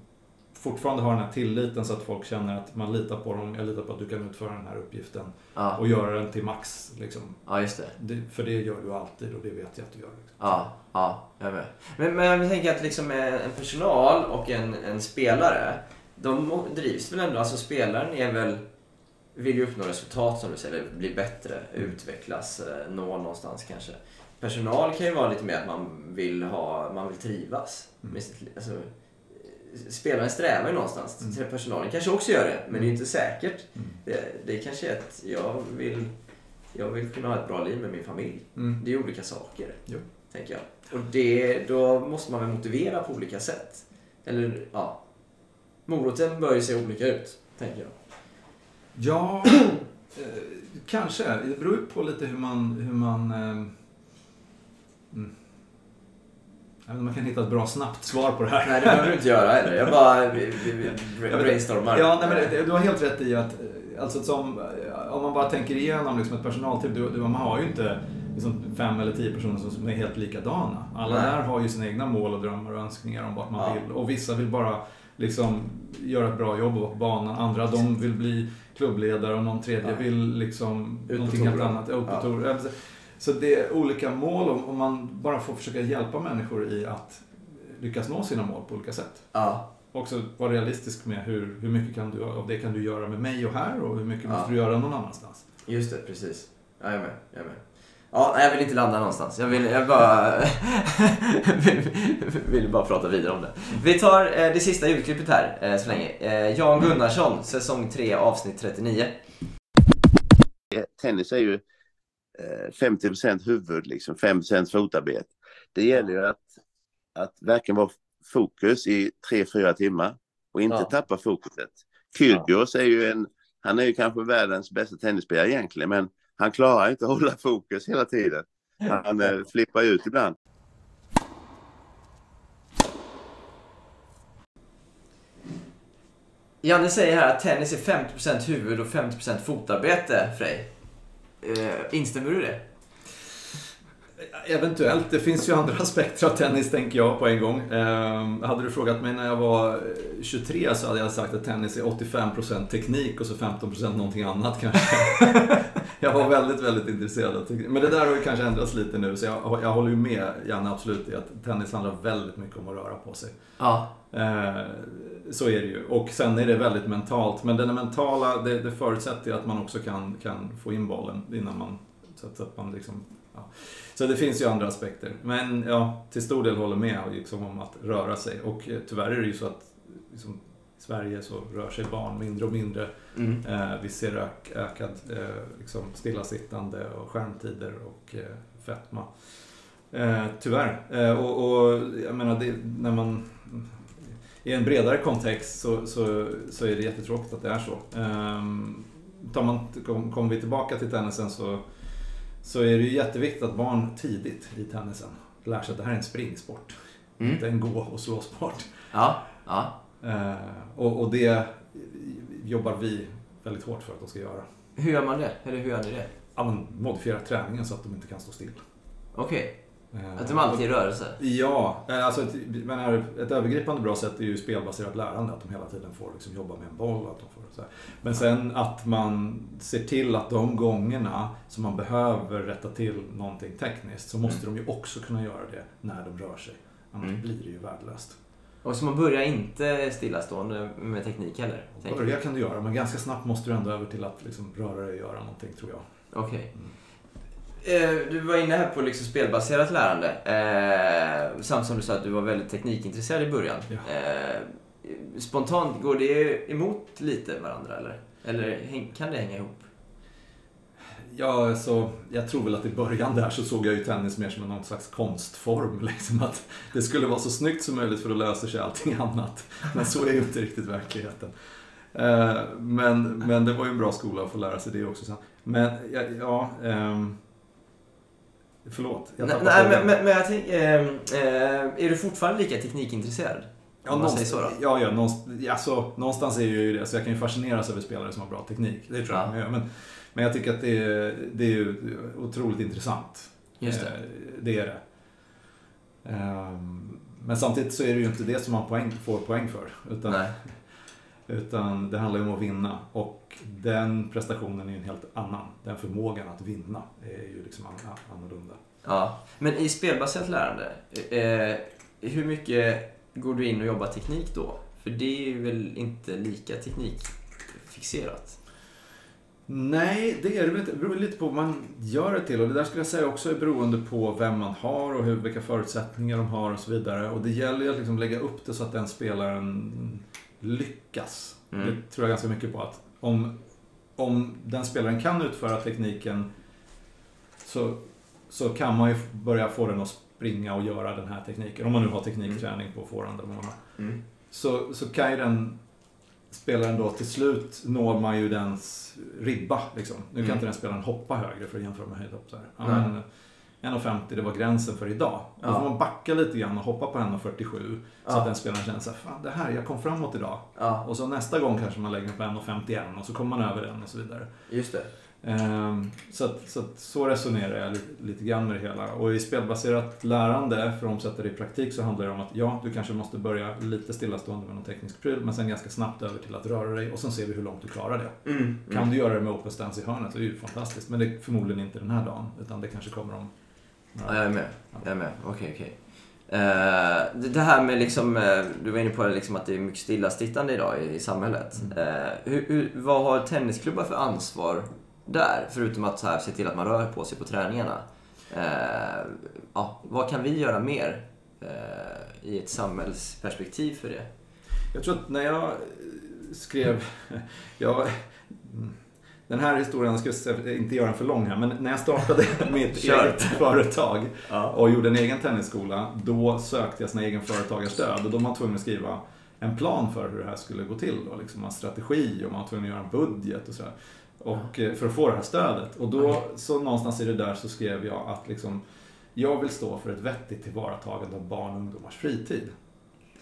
fortfarande ha den här tilliten så att folk känner att man litar på dem. Jag litar på att du kan utföra den här uppgiften Ja, och göra den till max. Liksom. ja just det. Det, för det gör du alltid och det vet jag att du gör. Liksom. Ja, ja, jag med. Men, men jag tänker att liksom en en personal och en, en spelare, de drivs väl ändå, alltså spelaren är väl, vill ju uppnå resultat som du säger, bli bättre, utvecklas, eh, nå någonstans kanske. Personal kan ju vara lite mer att man vill ha, man vill trivas. Mm. Alltså, spelaren strävar ju någonstans, Mm. personalen kanske också gör det, men det är ju inte säkert. Mm. Det, det kanske är att jag vill, jag vill kunna ha ett bra liv med min familj. Mm. Det är olika saker, Jo. tänker jag. Och det, då måste man väl motivera på olika sätt. Eller, ja. Moroten bör ju se olika ut, tänker jag. Ja, eh, kanske. Det beror ju på lite hur man... Hur man eh, mm. Jag vet inte om man kan hitta ett bra snabbt svar på det här. Nej, det behöver du inte göra heller. Jag bara brainstormar. Ja, nej, men du har helt rätt i att alltså, som, om man bara tänker igenom liksom ett personalteam, du, du, man har ju inte liksom, fem eller tio personer som- är helt likadana. Alla Nej. där har ju sina egna mål och drömmar och önskningar om vart man Ja. vill. Och vissa vill bara liksom, göra ett bra jobb och vara på banan. Andra de vill bli klubbledare och någon tredje Ja. vill liksom någonting helt annat. Ut på Ja. Så det är olika mål och om man bara får försöka hjälpa människor i att lyckas nå sina mål på olika sätt Ja, också vara realistisk med hur, hur mycket kan du, av det kan du göra med mig och här och hur mycket Ja. måste du göra någon annanstans. just det. Precis. Ja, jag är med. Jag är med. Ja, jag vill inte landa någonstans. Jag vill jag bara... vill bara prata vidare om det. Vi tar eh, det sista ljudklippet här eh, så länge. Eh, Jan Gunnarsson, säsong 3, avsnitt 39. tennis är ju eh, 50% huvud, liksom 5 fotarbete. Det gäller ju att, att verkligen vara fokus i 3-4 timmar och inte Ja. tappa fokuset. Kyrgios är ju en, han är ju kanske världens bästa tennisspelare egentligen, men han klarar inte att hålla fokus hela tiden. Han eh, flippar ut ibland. Janne säger här att tennis är 50% huvud och 50% fotarbete, Frej. Eh, instämmer du i det? Eventuellt, det finns ju andra aspekter av tennis tänker jag på en gång. Ehm, hade du frågat mig när jag var eh, 23 så hade jag sagt att tennis är 85% teknik och så 15% någonting annat kanske. jag var väldigt, väldigt intresserad av teknik. Men det där har ju kanske ändrats lite nu så jag, jag håller ju med Janne absolut i att tennis handlar väldigt mycket om att röra på sig. Ja. Eh, så är det ju. Och sen är det väldigt mentalt. Men den mentala, det, det förutsätter ju att man också kan, kan få in bollen innan man... Så att, så att man liksom, ja. Så det finns ju andra aspekter. Men ja, till stor del håller med liksom, om att röra sig. Och eh, tyvärr är det ju så att liksom, i Sverige så rör sig barn mindre och mindre. Mm. Eh, vi ser ök, ökad eh, liksom, stillasittande och skärmtider och eh, fetma. Eh, tyvärr. Eh, och, och jag menar, det, när man... I en bredare kontext så, så, så är det jättetråkigt att det är så. Um, tar man, kom, kommer vi tillbaka till tennisen så, så är det ju jätteviktigt att barn tidigt i tennisen lär sig att det här är en springsport. Mm. Inte en gå och slåsport. Ja. Ja. Eh, och, och det jobbar vi väldigt hårt för att de ska göra. Hur gör man det? Eller hur gör ni det? Ja, men modifiera träningen så att de inte kan stå still. Okej. Eh, Att de alltid är i rörelse? Ja, eh, alltså ett, men ett övergripande bra sätt är ju spelbaserat lärande. Att de hela tiden får liksom jobba med en boll. Att de får, så här. Men sen att man ser till att de gångerna som man behöver rätta till någonting tekniskt så måste de ju också kunna göra det när de rör sig. Annars Mm. blir det ju värdelöst. Och så man börjar inte stillastående med teknik heller? Börja kan du göra, men ganska snabbt måste du ändå över till att liksom röra dig och göra någonting tror jag. Okej. Eh, Du var inne här på liksom spelbaserat lärande. Eh, samt som du sa att du var väldigt teknikintresserad i början. Ja. Eh, spontant, går det emot lite varandra eller? Eller kan det hänga ihop? Ja, så jag tror väl att i början där så såg jag ju tennis mer som någon slags konstform. Liksom att det skulle vara så snyggt som möjligt för då löser sig allting annat. Men så är ju inte riktigt verkligheten. Eh, Men, men det var ju en bra skola att få lära sig det också. Men ja, ja ehm, Förlåt, jag Nej, tappade nej men, men, men jag tänker, eh, eh, är du fortfarande lika teknikintresserad? Ja, någonstans, så då? ja, ja någonstans, alltså, någonstans är ju det. Så jag kan ju fascineras över spelare som har bra teknik. Det tror jag Ja. gör. Men, men jag tycker att det är, det är ju otroligt intressant. Just det. Eh, Det är det. Ehm, Men samtidigt så är det ju inte det som man poäng, får poäng för. Utan, Nej. Utan det handlar ju om att vinna. Och den prestationen är ju en helt annan. Den förmågan att vinna är ju liksom an- annorlunda. Ja, men i spelbaserat lärande, eh, hur mycket går du in och jobbar teknik då? För det är ju väl inte lika teknikfixerat? Nej, det är det väl inte. Det beror lite på vad man gör det till. Och det där skulle jag säga också är beroende på vem man har och hur, vilka förutsättningar de har och så vidare. Och det gäller ju att liksom lägga upp det så att den spelaren lyckas. Mm. Det tror jag ganska mycket på. att Om, om den spelaren kan utföra tekniken så, så kan man ju börja få den att springa och göra den här tekniken. Om man nu har teknikträning på forehand eller vad man har Mm. så, så kan ju den spelaren då till slut når man ju dens ribba. Liksom. Nu kan Mm. inte den spelaren hoppa högre för att jämföra med höjdhopp. Så här. Ja, men 1,50 det var gränsen för idag. Då Ja. får man backa lite grann och hoppa på 1,47 så Ja. att den spelaren känner så här, fan det här, jag kom framåt idag. Ja, Och så nästa gång kanske man lägger på 1,51 och så kommer man över den och så vidare. just det. Ehm, Så, att, så, att, så resonerar jag lite, lite grann med det hela. Och i spelbaserat lärande, för att omsätta det i praktik, så handlar det om att ja, du kanske måste börja lite stillastående med någon teknisk pryl, men sen ganska snabbt över till att röra dig och sen ser vi hur långt du klarar det. Mm. Kan du göra det med open stance i hörnet så är det ju fantastiskt, men det är förmodligen inte den här dagen, utan det kanske kommer om Ja, jag är med. Jag är med. Okej, okej. Eh, det här med liksom, eh, du var inne på det, liksom att det är mycket stillasittande idag i, i samhället. Eh, hur, hur, vad har tennisklubbar för ansvar där? Förutom att så här, se till att man rör på sig på träningarna. Ja, vad kan vi göra mer i ett samhällsperspektiv för det? Jag tror att när jag skrev, jag, den här historien, jag ska inte göra den för lång här, men när jag startade mitt eget företag och gjorde en egen tennisskola, då sökte jag sån egen företagarstöd och då var man tvungen att skriva en plan för hur det här skulle gå till. Då, liksom en strategi och man var tvungen att göra en budget och sådär. Och eh, för att få det här stödet. Och då, så någonstans i det där så skrev jag att liksom, jag vill stå för ett vettigt tillvaratagande av barn och ungdomars fritid.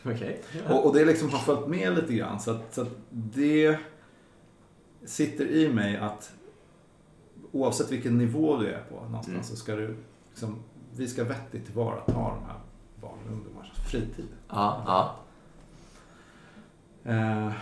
Okej. Och, och det liksom har följt med lite grann. Så att, så att det sitter i mig att oavsett vilken nivå du är på någonstans Mm. så ska du liksom, vi ska vettigt tillvarata de här barn och ungdomars fritid. Ja, ja. Eh,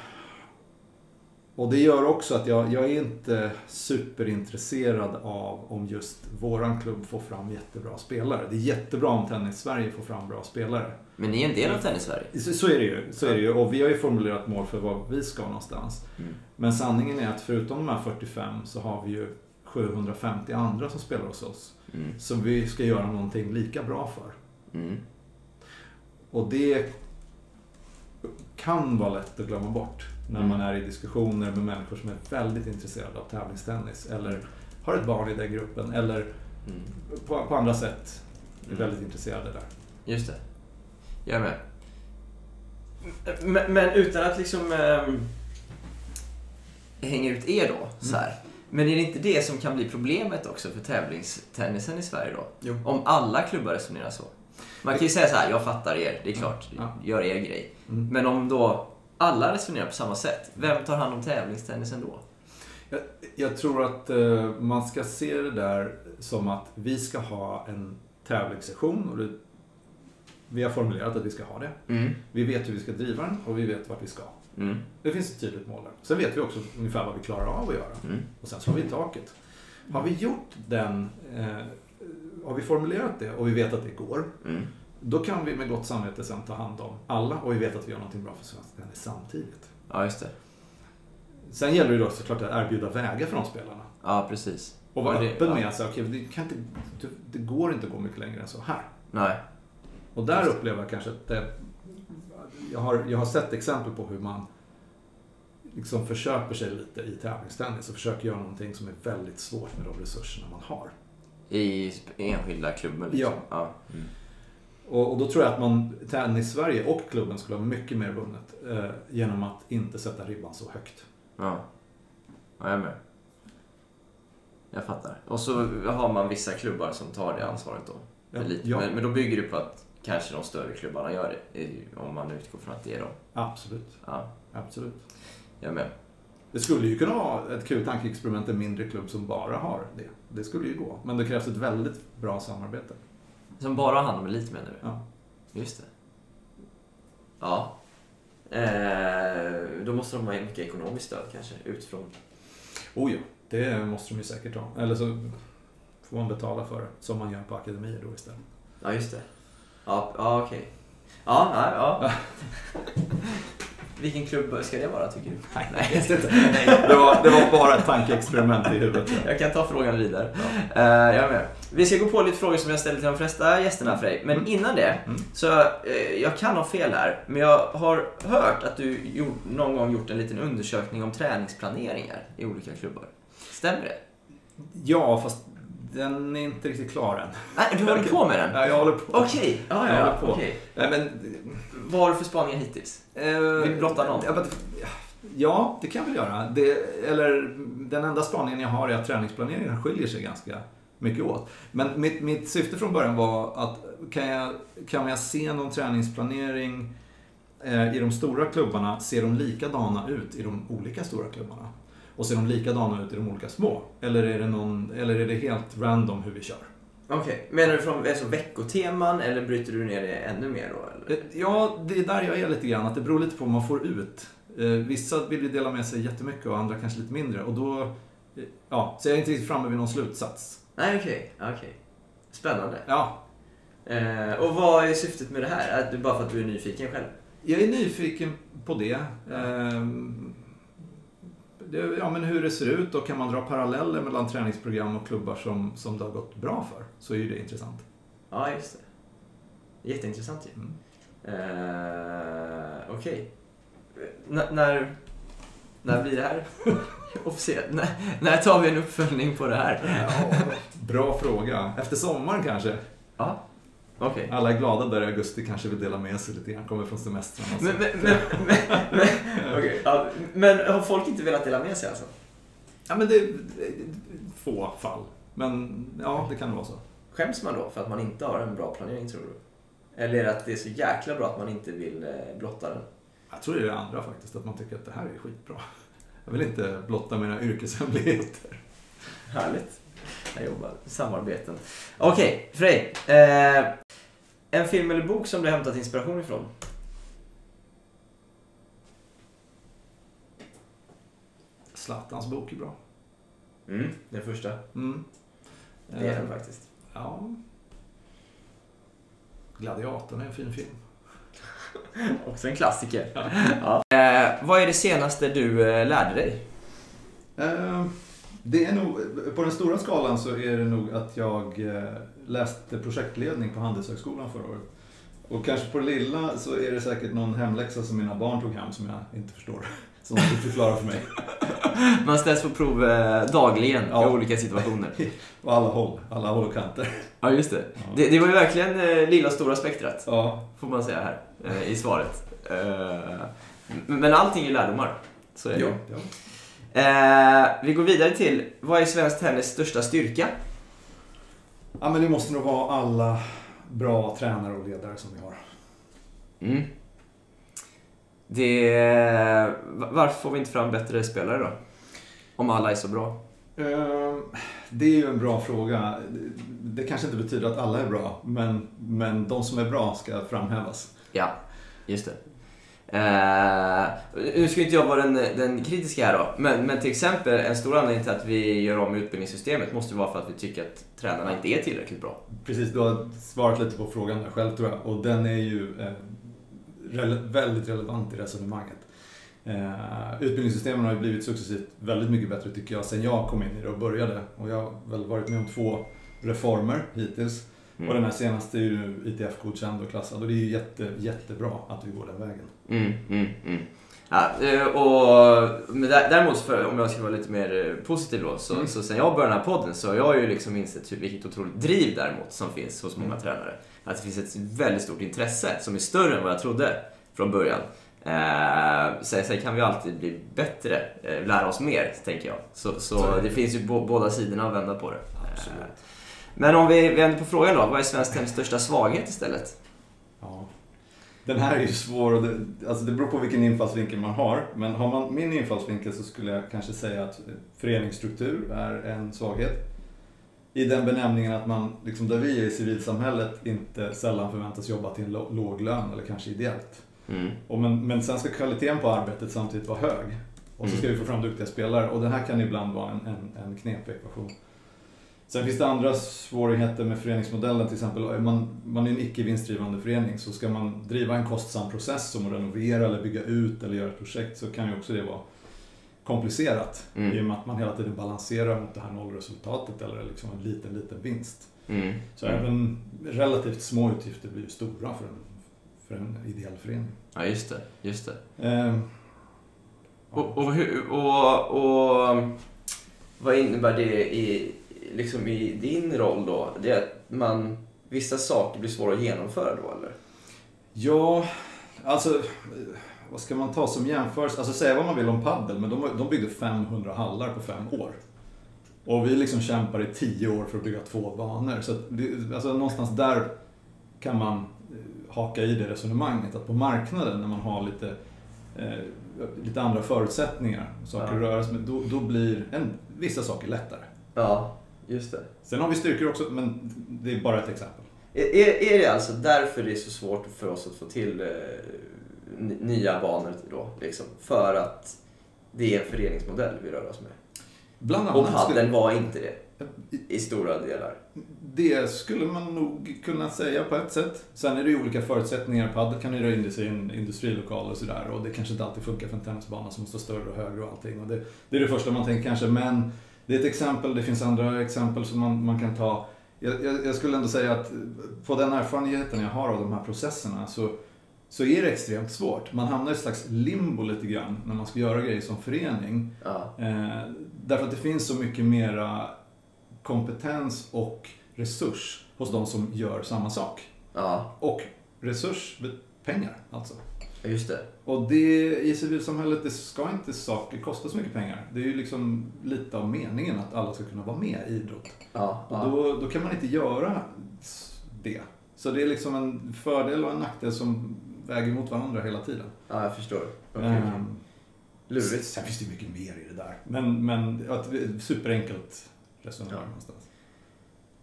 och det gör också att jag, jag är inte superintresserad av om just våran klubb får fram jättebra spelare. Det är jättebra om Tennis-Sverige får fram bra spelare. Men ni är en del av Tennis-Sverige. Så, så är det ju. Så är det ju. Och vi har ju formulerat mål för var vi ska någonstans. Mm. Men sanningen är att förutom de här 45 så har vi ju 750 andra som spelar hos oss. Mm. Som vi ska göra någonting lika bra för. Mm. Och det kan vara lätt att glömma bort när Mm. man är i diskussioner med människor som är väldigt intresserade av tävlingstennis. Eller har ett barn i den gruppen. Eller Mm. på, på andra sätt är Mm. väldigt intresserade där. Just det. Jag är med. Men, men utan att liksom ehm, hänga ut er då, så här. Men är det inte det som kan bli problemet också för tävlingstennisen i Sverige då? Jo. Om alla klubbar resonerar så. Man kan ju säga så här, jag fattar er, det är klart, Ja. gör er grej. Mm. Men om då alla resonerar på samma sätt, vem tar hand om tävlingstennisen då? Jag, jag tror att eh, man ska se det där som att vi ska ha en tävlingssession. Och det, vi har formulerat att vi ska ha det. Mm. Vi vet hur vi ska driva den och vi vet vart vi ska. Mm. Det finns ett tydligt mål där. Sen vet vi också ungefär vad vi klarar av att göra. Mm. Och sen så har vi taket. Har vi gjort den, eh, har vi formulerat det och vi vet att det går. Då kan vi med gott samvete sen ta hand om alla och vi vet att vi gör någonting bra för svensk tennis samtidigt. Ja, just det. Sen gäller det då såklart att erbjuda vägar för de spelarna. Ja, precis. Och vara öppen ja. med att säga, okej, det, kan inte, det, går inte att gå mycket längre än så här. Nej. Och där upplever jag kanske att det, jag, har, jag har sett exempel på hur man liksom förköper sig lite i tävlingstennis och försöker göra någonting som är väldigt svårt med de resurserna man har. I enskilda klubben liksom. Ja. ja. Mm. Och, och då tror jag att man, Tennis-Sverige och klubben skulle ha mycket mer vunnet eh, genom att inte sätta ribban så högt. Ja. ja, jag är med. Jag fattar. Och så har man vissa klubbar som tar det ansvaret då. Ja, ja. Men, men då bygger det på att kanske de större klubbarna gör det. Om man utgår från att det är dem. Absolut. Ja, Absolut. jag med. Det skulle ju kunna vara ett kul tankeexperiment, en mindre klubb som bara har det. Det skulle ju gå. Men det krävs ett väldigt bra samarbete. Som bara har hand om elit menar du? Ja. Just det. Ja. Eh, då måste de ha mycket ekonomiskt stöd kanske utifrån. Oh ja, det måste de ju säkert ha. Eller så får man betala för det, som man gör på akademier då istället. Ja, just det. Ja, ja okej. Ja, ja, ja. Vilken klubb ska det vara tycker du? Nej, vet inte. Det var, det var bara ett tankeexperiment i huvudet. Jag kan ta frågan vidare. Eh, jag är med. Vi ska gå på lite frågor som jag ställer till de flesta gästerna för dig. Men Mm. innan det, Mm. så eh, jag kan ha fel här, men jag har hört att du gjort, någon gång gjort en liten undersökning om träningsplaneringar i olika klubbar. Stämmer det? Ja, fast den är inte riktigt klar än. Nej, du håller på med den? Ja, jag håller på. Okej, ja, Jag ja. Nej, men... Vad har du för spaningar hittills? Eh, Vill du blotta någon? Ja, men, ja, det kan jag väl göra. Det, eller den enda spaningen jag har är att träningsplaneringen skiljer sig ganska mycket åt. Men mitt, mitt syfte från början var att kan jag, kan jag se någon träningsplanering eh, i de stora klubbarna, ser de likadana ut i de olika stora klubbarna? Och ser de likadana ut i de olika små? Eller är det, någon, eller är det helt random hur vi kör? Okej, menar du från alltså, veckoteman eller bryter du ner det ännu mer då? Eller? Eh, Ja, det är där jag är lite grann. Att det beror lite på vad man får ut. Eh, Vissa vill ju dela med sig jättemycket och andra kanske lite mindre. Och då... eh, Ja, så jag är inte riktigt framme vid någon slutsats. Nej, okej. okej. Spännande. Ja, Eh, och vad är syftet med det här? Att du, bara för att du är nyfiken själv? jag är nyfiken på det. Ehm, det- Ja, men hur det ser ut och kan man dra paralleller mellan träningsprogram och klubbar som, som det har gått bra för så är ju det intressant. Ja, just det. Jätteintressant ju. Mm. Eh, Okej. N- när, när blir det här officiellt? När, när tar vi en uppföljning på det här? Bra fråga. Efter sommaren kanske. Ja, okej. Alla är glada där i augusti kanske vill dela med sig lite grann, kommer från semestrarna. så- Men, men, men, men, okej, ja, men har folk inte velat dela med sig alltså? Ja, men det är få fall. Men ja, det kan vara så. Skäms man då för att man inte har en bra planering tror du? Eller att det är så jäkla bra att man inte vill eh, blotta den? Jag tror det är det andra faktiskt, att man tycker att det här är skitbra. Jag vill inte blotta mina yrkeshemligheter. Härligt. Jag jobbar samarbeten. Okej, Frej. Eh, en film eller bok som du hämtat inspiration ifrån? Zlatans bok är bra. Mm, den första. Mm. Det är den Eh, faktiskt. Ja. Gladiatorn är en fin film. Också en klassiker. Ja. Eh, vad är det senaste du eh, lärde dig? Eh, Det är nog, på den stora skalan så är det nog att jag eh, läste projektledning på Handelshögskolan förra året. Och kanske på det lilla så är det säkert någon hemläxa som mina barn tog hem som jag inte förstår. Som de fick förklara för mig. Man ställs på prov eh, dagligen Ja. i olika situationer. På alla håll, alla håll och kanter. Ja, just det. Det, det var ju verkligen eh, lilla och stora spektrat, Ja, får man säga här eh, i svaret. Men allting är lärdomar. Så är det. ja, ja. Vi går vidare till, vad är svensk tennis största styrka? Ja, men det måste nog vara alla bra tränare och ledare som vi har. Mm. Det, va- varför får vi inte fram bättre spelare då? Om alla är så bra. Ehm, Det är ju en bra fråga. Det kanske inte betyder att alla är bra, men, men de som är bra ska framhävas. Ja, just det. Uh, nu ska inte jag vara den, den kritiska här då, men, men till exempel en stor anledning till att vi gör om utbildningssystemet måste vara för att vi tycker att tränarna inte är tillräckligt bra. Precis, du har svarat lite på frågan där själv tror jag. Och den är ju eh, rele- väldigt relevant i resonemanget. Eh, utbildningssystemen har ju blivit successivt väldigt mycket bättre tycker jag sen jag kom in i det och började. Och jag har väl varit med om två reformer hittills. Mm. Och den här senaste är ju ITF-godkänd och klassad. Och det är ju jätte, jättebra att vi går den vägen. Mm, mm, mm. Ja, eh, och, däremot, för, om jag ska vara lite mer eh, positiv då, så, Mm. så sen jag började den här podden så har jag ju liksom insett vilket otroligt driv däremot som finns hos många Mm. tränare. Att det finns ett väldigt stort intresse som är större än vad jag trodde från början. Eh, sen, sen kan vi alltid bli bättre, eh, lära oss mer, tänker jag. Så, så, det. det finns ju bo, båda sidorna att vända på det. Absolut. Eh, men om vi vänder på frågan då, vad är svensk tennis största svaghet istället? Ja. Den här är ju svår och det, alltså det beror på vilken infallsvinkel man har. Men har man min infallsvinkel så skulle jag kanske säga att föreningsstruktur är en svaghet. I den benämningen att man, liksom där vi är i civilsamhället, inte sällan förväntas jobba till en låg lön eller kanske ideellt. Mm. Och men, men sen ska kvaliteten på arbetet samtidigt vara hög. Och så ska vi få fram duktiga spelare och det här kan ibland vara en, en, en knepig ekvation. Sen finns det andra svårigheter med föreningsmodellen, till exempel är man, man är en icke vinstdrivande förening så ska man driva en kostsam process som att renovera eller bygga ut eller göra ett projekt så kan ju också det vara komplicerat Mm. i och med att man hela tiden balanserar mot det här nollresultatet eller liksom en liten, liten vinst. Mm. Så även relativt små utgifter blir ju stora för en, för en ideell förening. Ja, just det. Just det. Eh, Och, och, hur, och, och vad innebär det i, liksom i din roll då? Det är att man, vissa saker blir svåra att genomföra då eller? Ja, alltså eh, vad ska man ta som jämförelse? Alltså säga vad man vill om paddel, men de, de byggde 500 hallar på fem år. Och vi liksom kämpar i tio år för att bygga två banor. Så det, alltså någonstans där kan man eh, haka i det resonemanget. Att på marknaden när man har lite, eh, lite andra förutsättningar, saker Ja. att röra sig med, då, då blir en, vissa saker lättare. Ja, just det. Sen har vi styrkor också, men det är bara ett exempel. Är, är, det alltså därför det är så svårt för oss att få till eh, nya banor då? Liksom? För att det är en föreningsmodell vi rör oss med? Bland Och annat skulle- paddeln var inte det i stora delar. Det skulle man nog kunna säga på ett sätt. Sen är det ju olika förutsättningar. Padel kan hyra in sig i en industrilokal och sådär. Och det kanske inte alltid funkar för en tennisbana som måste vara större och högre och allting. Och det, det är det första man tänker kanske. Men det är ett exempel. Det finns andra exempel som man, man kan ta. Jag, jag, jag skulle ändå säga att på den erfarenheten jag har av de här processerna så, så är det extremt svårt. Man hamnar i ett slags limbo lite grann när man ska göra grejer som förening. Ja, Eh, därför att det finns så mycket mera kompetens och resurs hos de som gör samma sak. ja Och resurs, pengar alltså. Just det. Och det i civilsamhället, det ska inte saker kosta så mycket pengar. Det är ju liksom lite av meningen att alla ska kunna vara med i idrott. Ja, Och ja. då, då kan man inte göra det. Så det är liksom en fördel och en nackdel som väger mot varandra hela tiden. ja jag förstår. Okej, Ehm, okej. Lurigt. Sen finns det ju mycket mer i det där. Men, men ja, ett superenkelt resonemang Ja. någonstans.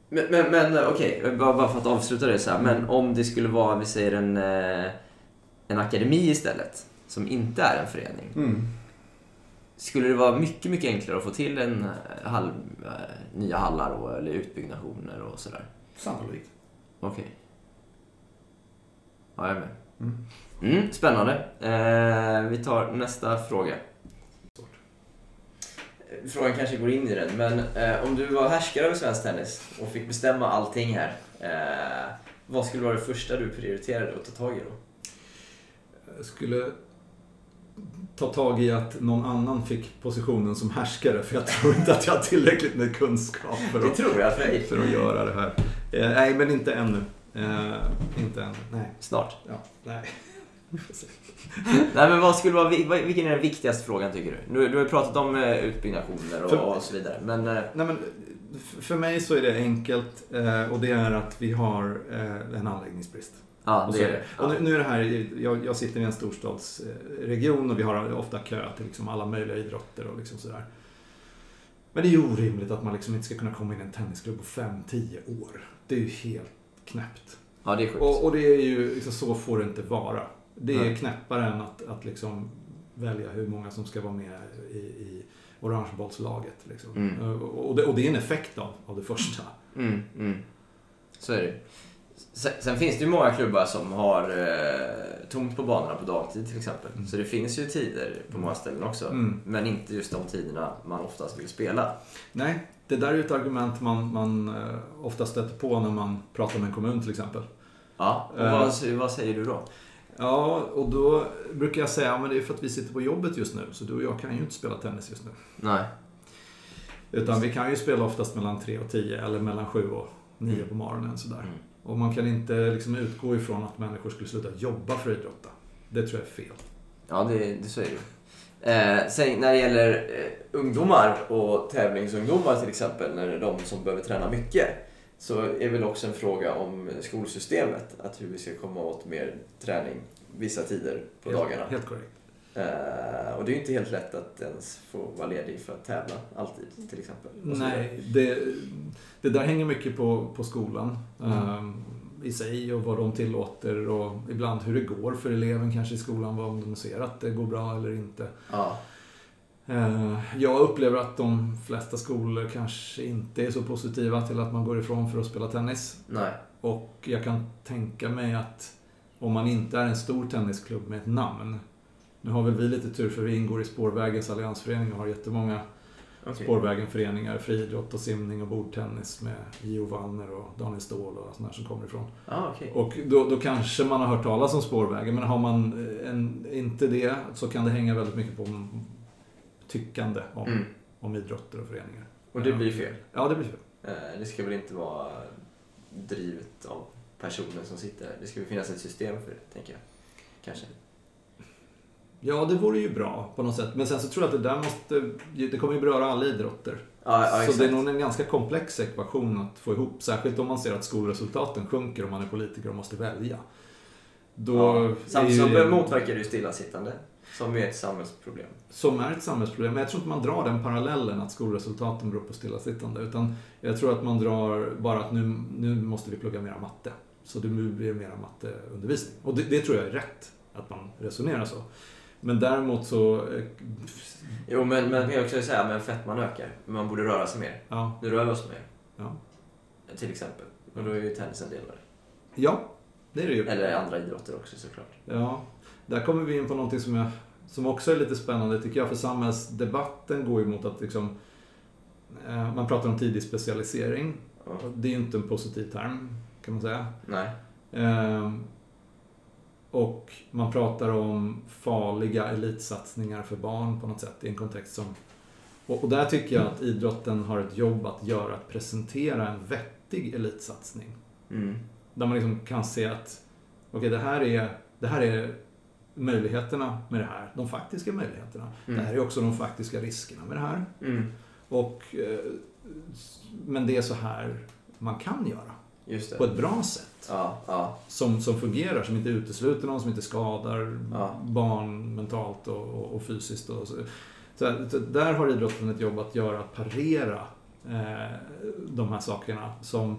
Men, men, men okej, bara, bara för att avsluta det så här. Men om det skulle vara, vi säger en, eh, en akademi istället, som inte är en förening. Mm. Skulle det vara mycket, mycket enklare att få till en eh, hall, eh, nya hallar och, eller utbyggnationer och sådär? Sannolikt. Okej. Ja, jag är med. Mm. Mm, spännande. Eh, vi tar nästa fråga. Frågan kanske går in i den, men eh, om du var härskare över svensk tennis och fick bestämma allting här. Eh, vad skulle vara det första du prioriterade att ta tag i då? Skulle ta tag i att någon annan fick positionen som härskare för jag tror inte att jag har tillräckligt med kunskap för att, för att göra det här. Eh, nej, men inte ännu. Eh, inte ännu. Nej. Snart. Ja, nej. Nej, men vad skulle vara, vilken är den viktigaste frågan tycker du? Nu, du har ju pratat om eh, utbyggnationer och, För- och så vidare, men... Eh, Nej, men för mig så är det enkelt eh, och det är att vi har en anläggningsbrist. Ja, det är det. och nu, är det här, jag, jag sitter i en storstadsregion och vi har ofta kö till liksom alla möjliga idrotter och liksom sådär. Men det är ju orimligt att man liksom inte ska kunna komma in i en tennisklubb på 5-10 år. Det är ju helt knäppt. ja, det är sjukt. Och, och det är ju, liksom, så får det inte vara. Det är Nej. knäppare än att, att liksom välja hur många som ska vara med i, i orangebollslaget. Liksom. Mm. Och, och, det, och det är en effekt av, av det första. Mm, mm. Så är det sen, sen finns det ju många klubbar som har eh, tomt på banorna på dagtid till exempel. Mm. Så det finns ju tider på många ställen också. Mm. Men inte just de tiderna man oftast vill spela. Nej, det där är ju ett argument man, man eh, ofta stöter på när man pratar med en kommun till exempel. Ja, och Eh. vad, vad säger du då? Ja, och då brukar jag säga att det är för att vi sitter på jobbet just nu, så du och jag kan ju inte spela tennis just nu. Nej. Utan vi kan ju spela oftast mellan 3 och 10 eller mellan 7 och 9 på morgonen sådär. Mm. Och man kan inte liksom utgå ifrån att människor skulle sluta jobba för att idrotta. Det tror jag är fel. Ja, det, det så är det. Eh, sen när det gäller eh, ungdomar och tävlingsungdomar till exempel, när det är de som behöver träna mycket, så är väl också en fråga om skolsystemet. Att hur vi ska komma åt mer träning vissa tider på helt, dagarna. Helt korrekt. Eh, och det är ju inte helt lätt att ens få vara ledig för att tävla alltid till exempel. Nej, det, det där hänger mycket på, på skolan. Mm. Ehm, i sig och vad de tillåter och ibland hur det går för eleven kanske i skolan, vad om de ser att det går bra eller inte. Ja. Eh, Jag upplever att de flesta skolor kanske inte är så positiva till att man går ifrån för att spela tennis. Nej. Och jag kan tänka mig att om man inte är en stor tennisklubb med ett namn. Nu har väl vi lite tur för vi ingår i Spårvägens alliansförening och har jättemånga Okej. Spårvägen-föreningar, friidrott och simning och bordtennis med Gio Wallner och Daniel Ståhl och sådana som kommer ifrån. Ja, okej. Och då, då kanske man har hört talas om Spårvägen, men har man en, inte det så kan det hänga väldigt mycket på tyckande om, Mm. om idrotter och föreningar. Och det blir fel. Ja, det blir fel. Eh, Det ska väl inte vara drivet av personen som sitter där. Det ska väl finnas ett system för det, tänker jag. Kanske. Ja, det vore ju bra på något sätt. Men sen så tror jag att det där måste, det kommer ju beröra alla idrotter. Ja, ja så det är nog en ganska komplex ekvation att få ihop. Särskilt om man ser att skolresultaten sjunker om man är politiker och måste välja. Då Ja. Samtidigt så ju- motverkar ju stillasittande. Som är ett samhällsproblem. som är ett samhällsproblem. Men jag tror inte man drar den parallellen att skolresultaten beror på stillasittande. Utan jag tror att man drar bara att nu, nu måste vi plugga mera matte. Så det blir mera matteundervisning. Och det, det tror jag är rätt, att man resonerar så. Men däremot så, eh, Jo, men, men jag också säga att fetman ökar. Man borde röra sig mer. ja, Nu rör vi oss mer. ja. Till exempel. Och då är ju tennis en del av det. Ja, det är det ju. Eller andra idrotter också såklart. Ja, där kommer vi in på någonting som, jag, som också är lite spännande tycker jag. För samhällsdebatten går ju mot att liksom, eh, man pratar om tidig specialisering. Ja. Det är ju inte en positiv term, kan man säga. Nej. Ehm, och man pratar om farliga elitsatsningar för barn på något sätt i en kontext som... Och, och där tycker jag att idrotten har ett jobb att göra, att presentera en vettig elitsatsning. Mm. Där man liksom kan se att okej, det, här är, det här är möjligheterna med det här. De faktiska möjligheterna. Mm. Det här är också de faktiska riskerna med det här. Mm. Och, eh, men det är så här man kan göra. Just På ett bra sätt. Ja, ja. Som, som fungerar, som inte utesluter någon, som inte skadar Ja. barn mentalt och, och, och fysiskt. Och så. Så, så där har idrotten ett jobb att göra, att parera eh, de här sakerna som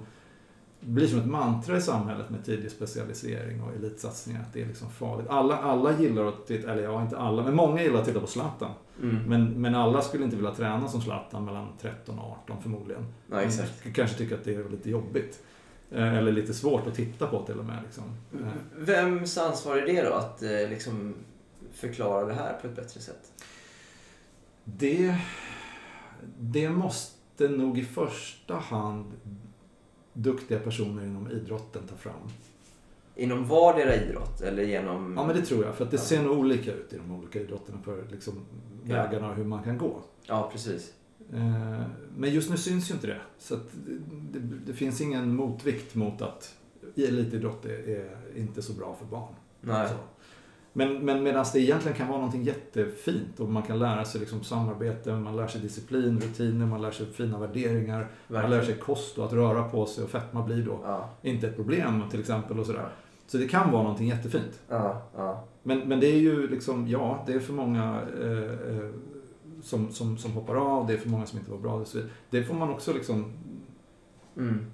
blir som ett mantra i samhället med tidig specialisering och elitsatsningar. Att det är liksom farligt. Alla, alla gillar att titta, eller ja, inte alla, men många gillar att titta på Zlatan. Mm. Men, men alla skulle inte vilja träna som Zlatan mellan 13 och 18 förmodligen. Ja, exakt. De kanske tycker att det är lite jobbigt. Eh, Eller lite svårt att titta på till och med. Liksom. Eh, Vems ansvar är det då att eh, liksom förklara det här på ett bättre sätt? Det, det måste nog i första hand duktiga personer inom idrotten ta fram. Inom vardera idrott eller genom... Ja, men det tror jag. För att det ser nog olika ut i de olika idrotterna för liksom, Ja. vägarna och hur man kan gå. Ja, precis. Eh, Men just nu syns ju inte det. Så det, det, finns ingen motvikt mot att elitidrott är, är inte så bra för barn. Nej. Så. Men, men medan det egentligen kan vara någonting jättefint och man kan lära sig liksom samarbete, man lär sig disciplin, rutiner, man lär sig fina värderingar, man lär Verkligen. sig kost och att röra på sig och fetma blir då Ja, inte ett problem till exempel och sådär. Så det kan vara någonting jättefint. ja, ja. Men, men det är ju liksom, ja, det är för många eh, eh, som, som, som hoppar av, det är för många som inte var bra. vidare. Det får man också liksom, Mm.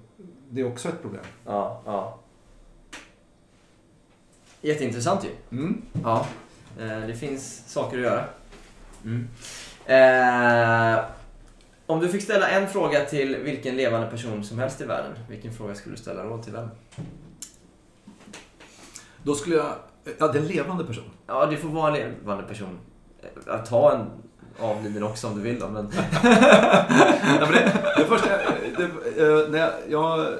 det är också ett problem. Ja, ja. Jätteintressant ju. Mm. Ja. Eh, det finns saker att göra. Mm. Eh, om du fick ställa en fråga till vilken levande person som helst i världen, vilken fråga skulle du ställa då till vem? Då skulle jag, ja det är en levande person. Ja, det får vara en levande person. Att ta en avliden också om du vill då, men... ja, men det, det första, det, eh, när jag, jag,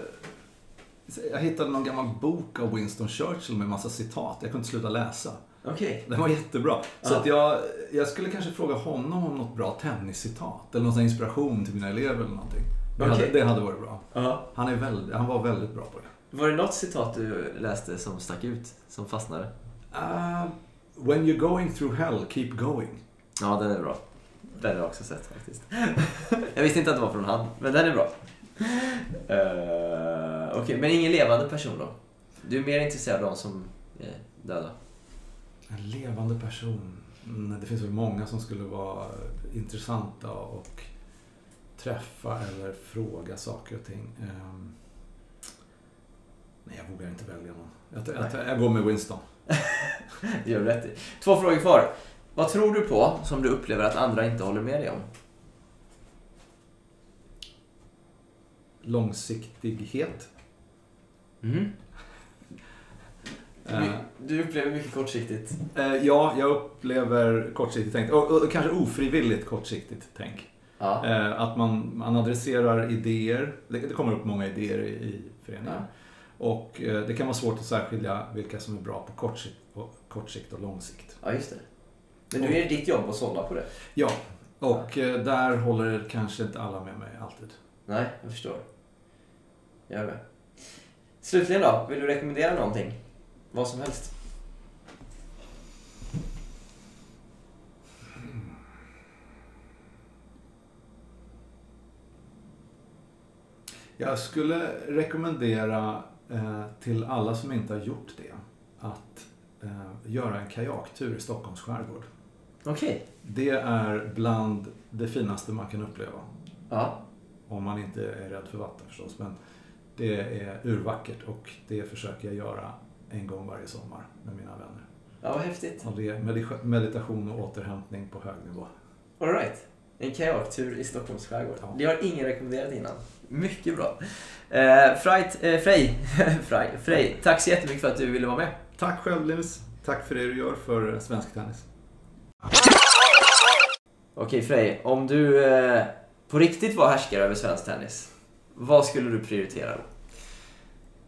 jag hittade någon gammal bok av Winston Churchill med massa citat. Jag kunde inte sluta läsa. Okej. Den var jättebra. Så Ja. att jag, jag skulle kanske fråga honom om något bra tenniscitat. Eller någon inspiration till mina elever eller någonting. Det, Okej. hade, det hade varit bra. Ja. Han, är väldigt, han var väldigt bra på det. Var det något citat du läste som stack ut, som fastnade? Uh, when you're going through hell, keep going. Ja, den är bra. Den har jag också sett faktiskt. jag visste inte att det var från han, men den är bra. Uh, Okej, men ingen levande person då? Du är mer intresserad av de som är döda? En levande person. Mm, det finns väl många som skulle vara intressanta och träffa eller fråga saker och ting. Ehm, Nej, jag vågar inte välja någon. Jag, jag, jag går med Winston. det gör rätt. Två frågor kvar. Vad tror du på som du upplever att andra inte håller med dig om? Långsiktighet. Mm. Eh, Du upplever mycket kortsiktigt. eh, ja, jag upplever kortsiktigt tänk. Och, och kanske ofrivilligt kortsiktigt tänk. Ja. Eh, att man, man adresserar idéer. Det, det kommer upp många idéer i, i föreningen. Ja. Och det kan vara svårt att särskilja vilka som är bra på kort sikt, på kort sikt och lång sikt. ja, just det. Men nu är det ditt jobb att sålla på det. Ja, och eh, där håller kanske inte alla med mig alltid. Nej, jag förstår. Gör det. Slutligen då, vill du rekommendera någonting? Vad som helst. Jag skulle rekommendera eh, till alla som inte har gjort det att eh, göra en kajaktur i Stockholms skärgård. Okej. Det är bland det finaste man kan uppleva. Ja. Om man inte är rädd för vatten förstås. Men det är urvackert och det försöker jag göra en gång varje sommar med mina vänner. Ja, vad häftigt. Och det är medita- meditation och återhämtning på hög nivå. All right. En kajaktur i Stockholms skärgård. Ja. Det har ingen rekommenderat innan. Mycket bra. Eh, Freit, eh, Frej, Frej, Frej, tack så jättemycket för att du ville vara med. Tack själv Linus. Tack för det du gör för svensk tennis. Okej Frej, om du eh, på riktigt var härskare över svensk tennis, vad skulle du prioritera då?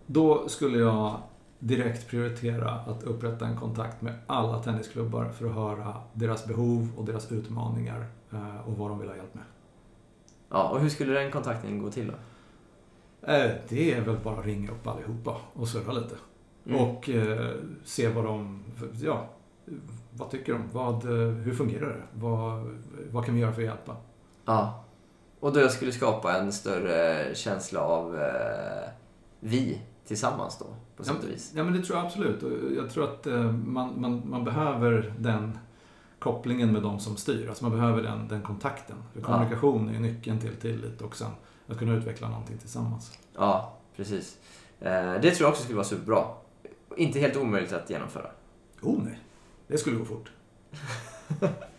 Då skulle jag direkt prioritera att upprätta en kontakt med alla tennisklubbar för att höra deras behov och deras utmaningar eh, och vad de vill ha hjälp med. Ja, och hur skulle den kontakten gå till då? Eh, Det är väl bara att ringa upp allihopa och surra lite. Mm. Och eh, se vad de, ja, vad tycker de? Vad, eh, hur fungerar det? Vad, vad kan vi göra för att hjälpa? Ja. Och då skulle skapa en större känsla av eh, vi tillsammans då, på sätt och vis. Ja, men det tror jag absolut. Jag tror att eh, man, man, man behöver den kopplingen med de som styr. Alltså man behöver den, den kontakten. För Ja. kommunikation är nyckeln till tillit och sen att kunna utveckla någonting tillsammans. Ja, precis. Eh, det tror jag också skulle vara superbra. Inte helt omöjligt att genomföra. Oh nej, det skulle gå fort.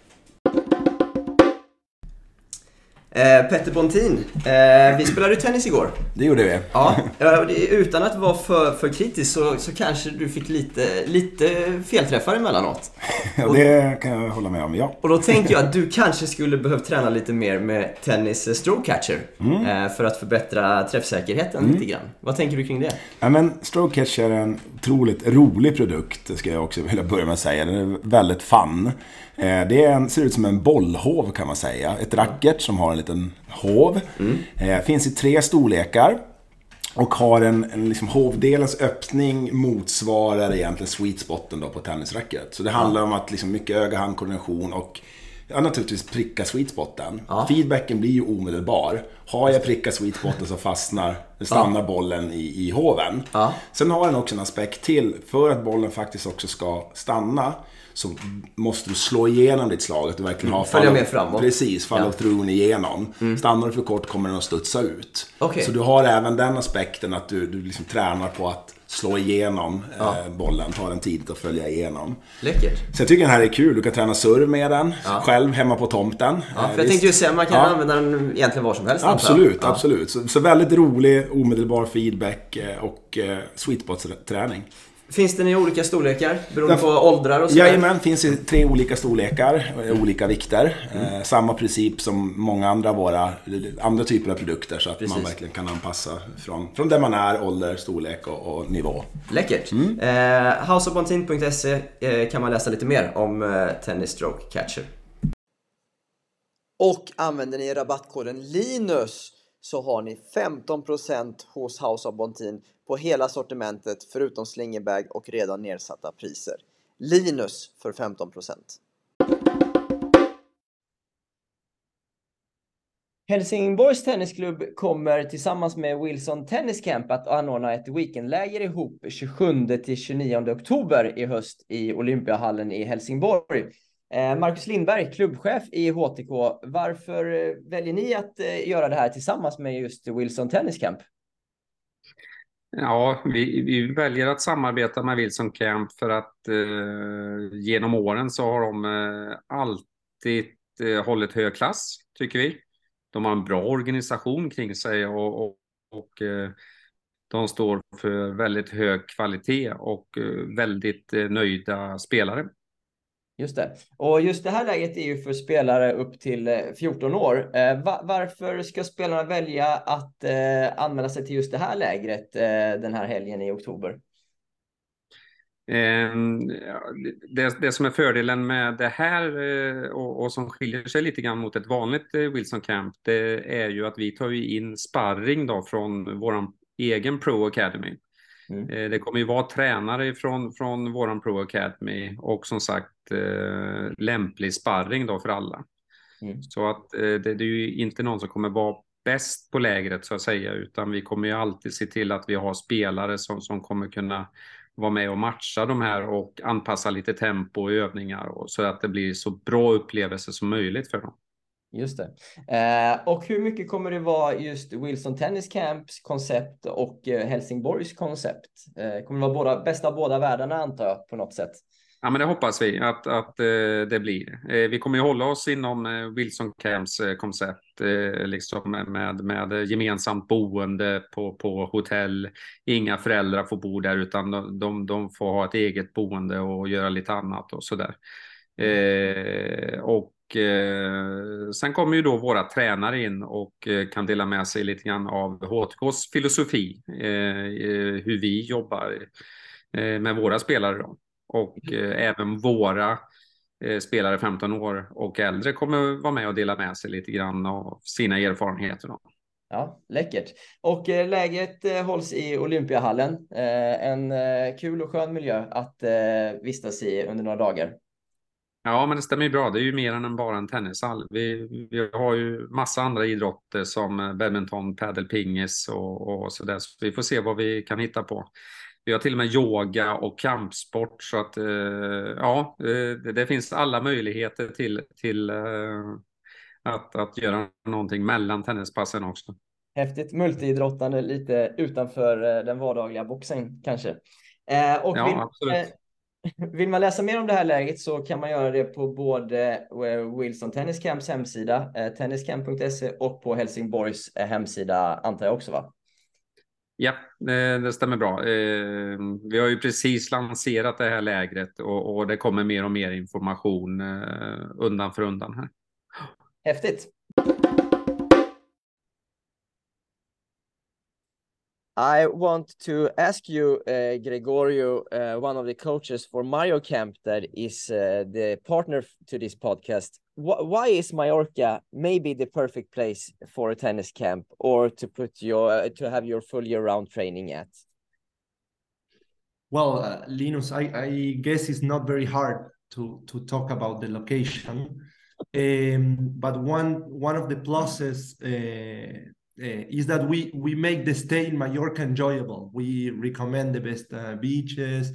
Eh, Petter Bontin, eh, vi spelade ju tennis igår. Det gjorde vi. Ja, utan att vara för, för kritisk så, så kanske du fick lite, lite felträffar emellanåt. Ja, det kan jag hålla med om, ja. Och då tänker jag att du kanske skulle behövt träna lite mer med tennis stroke catcher eh, för att förbättra träffsäkerheten lite grann. Vad tänker du kring det? ja men Stroke Catch är en otroligt rolig produkt, ska jag också vilja börja med att säga. Den är väldigt fun. Eh, Det är en, ser ut som en bollhov kan man säga. Ett racket som har en liten hov. Eh, Finns i tre storlekar. Och har en, en liksom hovdelens öppning motsvarar egentligen sweet spoten då på tennisracket. Så det handlar om att liksom mycket öga-handkoordination och ja, naturligtvis pricka sweet spoten. Ja. Feedbacken blir ju omedelbar. Har jag prickat sweet spoten så fastnar, stannar bollen i, i hoven. Ja. Sen har den också en aspekt till. För att bollen faktiskt också ska stanna så måste du slå igenom ditt slag. Att du verkligen har Mm, följa med framåt. Precis, follow Ja. through igenom. Stannar du för kort kommer den att studsa ut. Okej. Så du har även den aspekten att du, du liksom tränar på att slå igenom eh, bollen, ta den tidigt och följa igenom. Läckert. Så jag tycker den här är kul. Du kan träna serve med den, Ja. själv hemma på tomten. Ja, Eh, för jag visst. tänkte ju säga, man kan Ja. använda den egentligen var som helst. Absolut, Ja. absolut. Så, så väldigt rolig, omedelbar feedback eh, och eh, sweet spot-träning. Finns den i olika storlekar beroende Ja. på åldrar och sådär? Jajamän, finns i tre olika storlekar, eh, olika vikter. Mm. Eh, samma princip som många andra våra andra typer av produkter så att Precis. man verkligen kan anpassa från, från där man är, ålder, storlek och, och nivå. Läckert. Mm. Eh, Houseofbontin.se eh, kan man läsa lite mer om eh, Tennis Stroke Catcher. Och använder ni rabattkoden LINUS så har ni 15% hos House of Bontin på hela sortimentet förutom slingerbag och redan nedsatta priser. Linus för 15%. Helsingborgs Tennisklubb kommer tillsammans med Wilson Tennis Camp att anordna ett weekendläger ihop 27-29 oktober i höst i Olympiahallen i Helsingborg. Eh, Marcus Lindberg, klubbchef i HTK, varför eh, väljer ni att eh, göra det här tillsammans med just Wilson Tennis Camp? Ja, vi, vi väljer att samarbeta med Wilson Camp för att eh, genom åren så har de eh, alltid eh, hållit hög klass, tycker vi. De har en bra organisation kring sig och, och, och eh, de står för väldigt hög kvalitet och eh, väldigt eh, nöjda spelare. Just det. Och just det här läget är ju för spelare upp till eh, 14 år. Eh, varför ska spelarna välja att använda anmäla sig till just det här lägret den här helgen i oktober? Ehm, det, det, som är fördelen med det här och, och, som skiljer sig lite grann mot ett vanligt Wilson Camp, det är ju att vi tar in sparring då från vår egen Pro Academy. Mm. Eh, det kommer ju vara tränare från, från våran Pro Academy och som sagt eh, lämplig sparring då för alla. Mm. Så att eh, det, det, är ju inte någon som kommer vara bäst på lägret så att säga, utan vi kommer ju alltid se till att vi har spelare som, som kommer kunna vara med och matcha de här och anpassa lite tempo och övningar och, så att det blir så bra upplevelse som möjligt för dem. Just det. Eh, och hur mycket kommer det vara just Wilson Tennis Camps koncept och eh, Helsingborgs koncept? Eh, kommer det vara båda, bästa av båda världarna antar jag på något sätt? Ja, men det hoppas vi att, att eh, det blir. Vi kommer ju hålla oss inom Wilson Camps koncept, liksom med, med gemensamt boende på, på hotell. Inga föräldrar får bo där, utan de, de, de får ha ett eget boende och göra lite annat och så där. och och eh, sen kommer ju då våra tränare in och eh, kan dela med sig lite grann av HTKs filosofi, eh, hur vi jobbar eh, med våra spelare då. Och eh, även våra eh, spelare 15 år och äldre kommer vara med och dela med sig lite grann av sina erfarenheter. Då. Ja, läckert. Och eh, läget eh, hålls i Olympiahallen. Eh, en eh, kul och skön miljö att vistas i under några dagar. Ja, men det stämmer ju bra. Det är ju mer än bara en tennishall. Vi, vi har ju massa andra idrotter som badminton, padel, pingis och, och så där. Så vi får se vad vi kan hitta på. Vi har till och med yoga och kampsport så att eh, ja, det, det, finns alla möjligheter till, till eh, att, att göra någonting mellan tennispassen också. Häftigt multiidrottande lite utanför eh, den vardagliga boxen kanske. och ja, absolut. Vill man läsa mer om det här läget så kan man göra det på både eh, Wilson Tennis Camps hemsida, eh, tenniscamp.se och på Helsingborgs eh, hemsida antar jag också va? Ja, det stämmer bra. Vi har ju precis lanserat det här lägret och det kommer mer och mer information undan för undan här. Häftigt. I want to ask you, uh, Gregorio, uh, one of the coaches for Mario Camp, that is uh, the partner to this podcast. Wh why is Mallorca maybe the perfect place for a tennis camp, or to put your uh, to have your full year-round training at? Well, uh, Linus, I, I, guess it's not very hard to to talk about the location, um, but one one of the pluses uh, is that we we make the stay in Mallorca enjoyable. We recommend the best uh, beaches,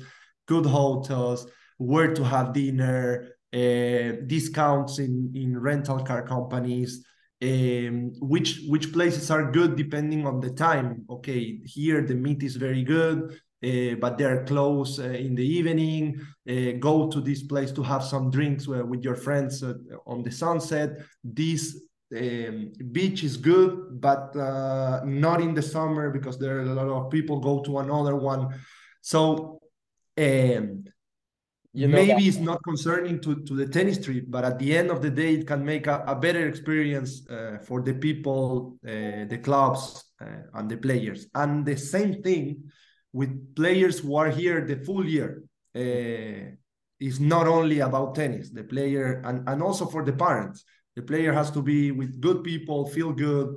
good hotels, where to have dinner, uh, discounts in in rental car companies. Um, which which places are good depending on the time. Okay, here the meat is very good, uh, but they're closed uh, in the evening. Uh, go to this place to have some drinks with your friends on the sunset. This um, beach is good, but uh, not in the summer because there are a lot of people go to another one. So um, you know maybe that. it's not concerning to, to the tennis trip, but at the end of the day, it can make a, a better experience uh, for the people, uh, the clubs, uh, and the players. And the same thing with players who are here the full year. Uh, is not only about tennis, the player, and, and also for the parents the player has to be with good people, feel good,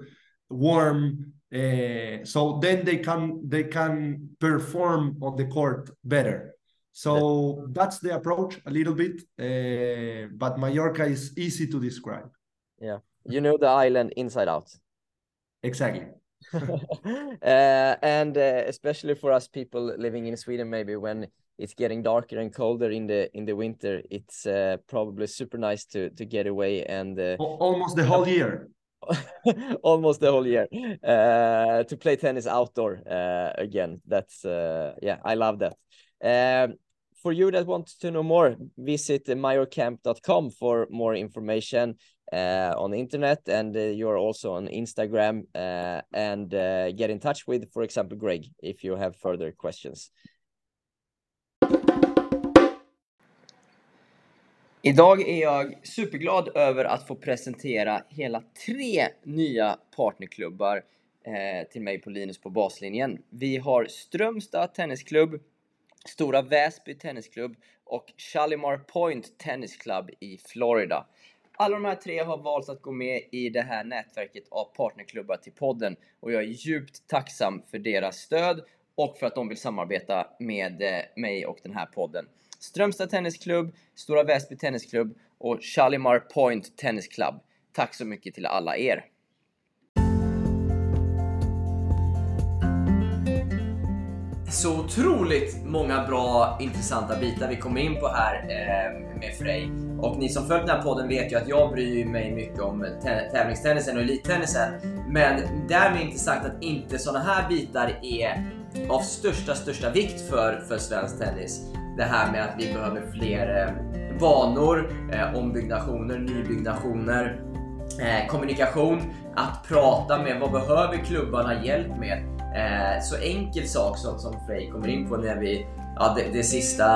warm. Uh, so then they can they can perform on the court better. So that's the approach a little bit. Uh, but Mallorca is easy to describe. Yeah, you know the island inside out. Exactly. uh, and uh, especially for us people living in Sweden, maybe when it's getting darker and colder in the in the winter it's uh, probably super nice to to get away and uh, almost the whole year almost the whole year uh, to play tennis outdoor uh, again. That's uh, yeah, I love that. Um, for you that want to know more, visit majorcamp.com for more information uh, on the internet, and uh, you're also on Instagram. Uh, and get in touch with, for example, Greg, if you have further questions. Idag är jag superglad över att få presentera hela tre nya partnerklubbar eh, till mig på Linus på baslinjen. Vi har Strömstad Tennisklubb, Stora Väsby Tennisklubb och Shalimar Point Tennisklubb i Florida. Alla de här tre har valt att gå med i det här nätverket av partnerklubbar till podden och jag är djupt tacksam för deras stöd och för att de vill samarbeta med eh, mig och den här podden. Strömstad Tennisklubb, Stora Väsby Tennisklubb och Shalimar Point Tennis Club. Tack så mycket till alla er! Så otroligt många bra intressanta bitar vi kommer in på här eh, med Frej. Och ni som följt den här podden vet ju att jag bryr mig mycket om tävlingstennisen och elittennisen. Men därmed inte sagt att inte sådana här bitar är av största, största vikt för, för svensk tennis det här med att vi behöver fler eh, vanor, eh, ombyggnationer, nybyggnationer, eh, kommunikation, att prata med vad behöver klubbarna hjälp med? Eh, så enkel sak som, som Frej kommer in på när vi Ja, det, det sista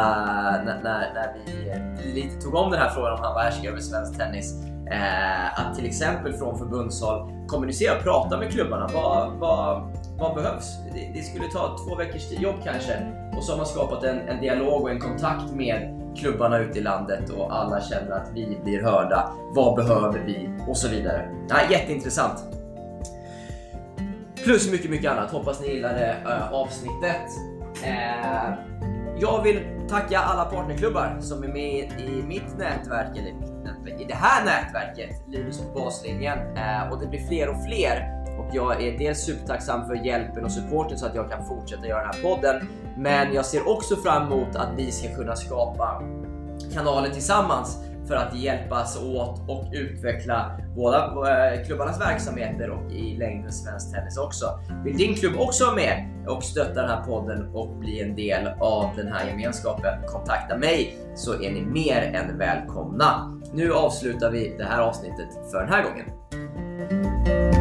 när, när, när vi eh, lite tog om den här frågan om han var härskare över svensk tennis. Eh, att till exempel från förbundshåll kommunicera och prata med klubbarna. Vad, vad, vad behövs? Det, det, skulle ta två veckors jobb kanske. Och så har man skapat en, en dialog och en kontakt med klubbarna ute i landet och alla känner att vi blir hörda. Vad behöver vi? Och så vidare. Ja, jätteintressant. Plus mycket, mycket annat. Hoppas ni gillade äh, eh, avsnittet. Äh, jag vill tacka alla partnerklubbar som är med i mitt nätverk, eller mitt nätverk, i det här nätverket, Linus på baslinjen. Äh, och det blir fler och fler och jag är dels supertacksam för hjälpen och supporten så att jag kan fortsätta göra den här podden. Men jag ser också fram emot att vi ska kunna skapa kanaler tillsammans för att hjälpas åt och utveckla båda eh, klubbarnas verksamheter och i längden svensk tennis också. Vill din klubb också vara med och stötta den här podden och bli en del av den här gemenskapen? Kontakta mig så är ni mer än välkomna. Nu avslutar vi det här avsnittet för den här gången.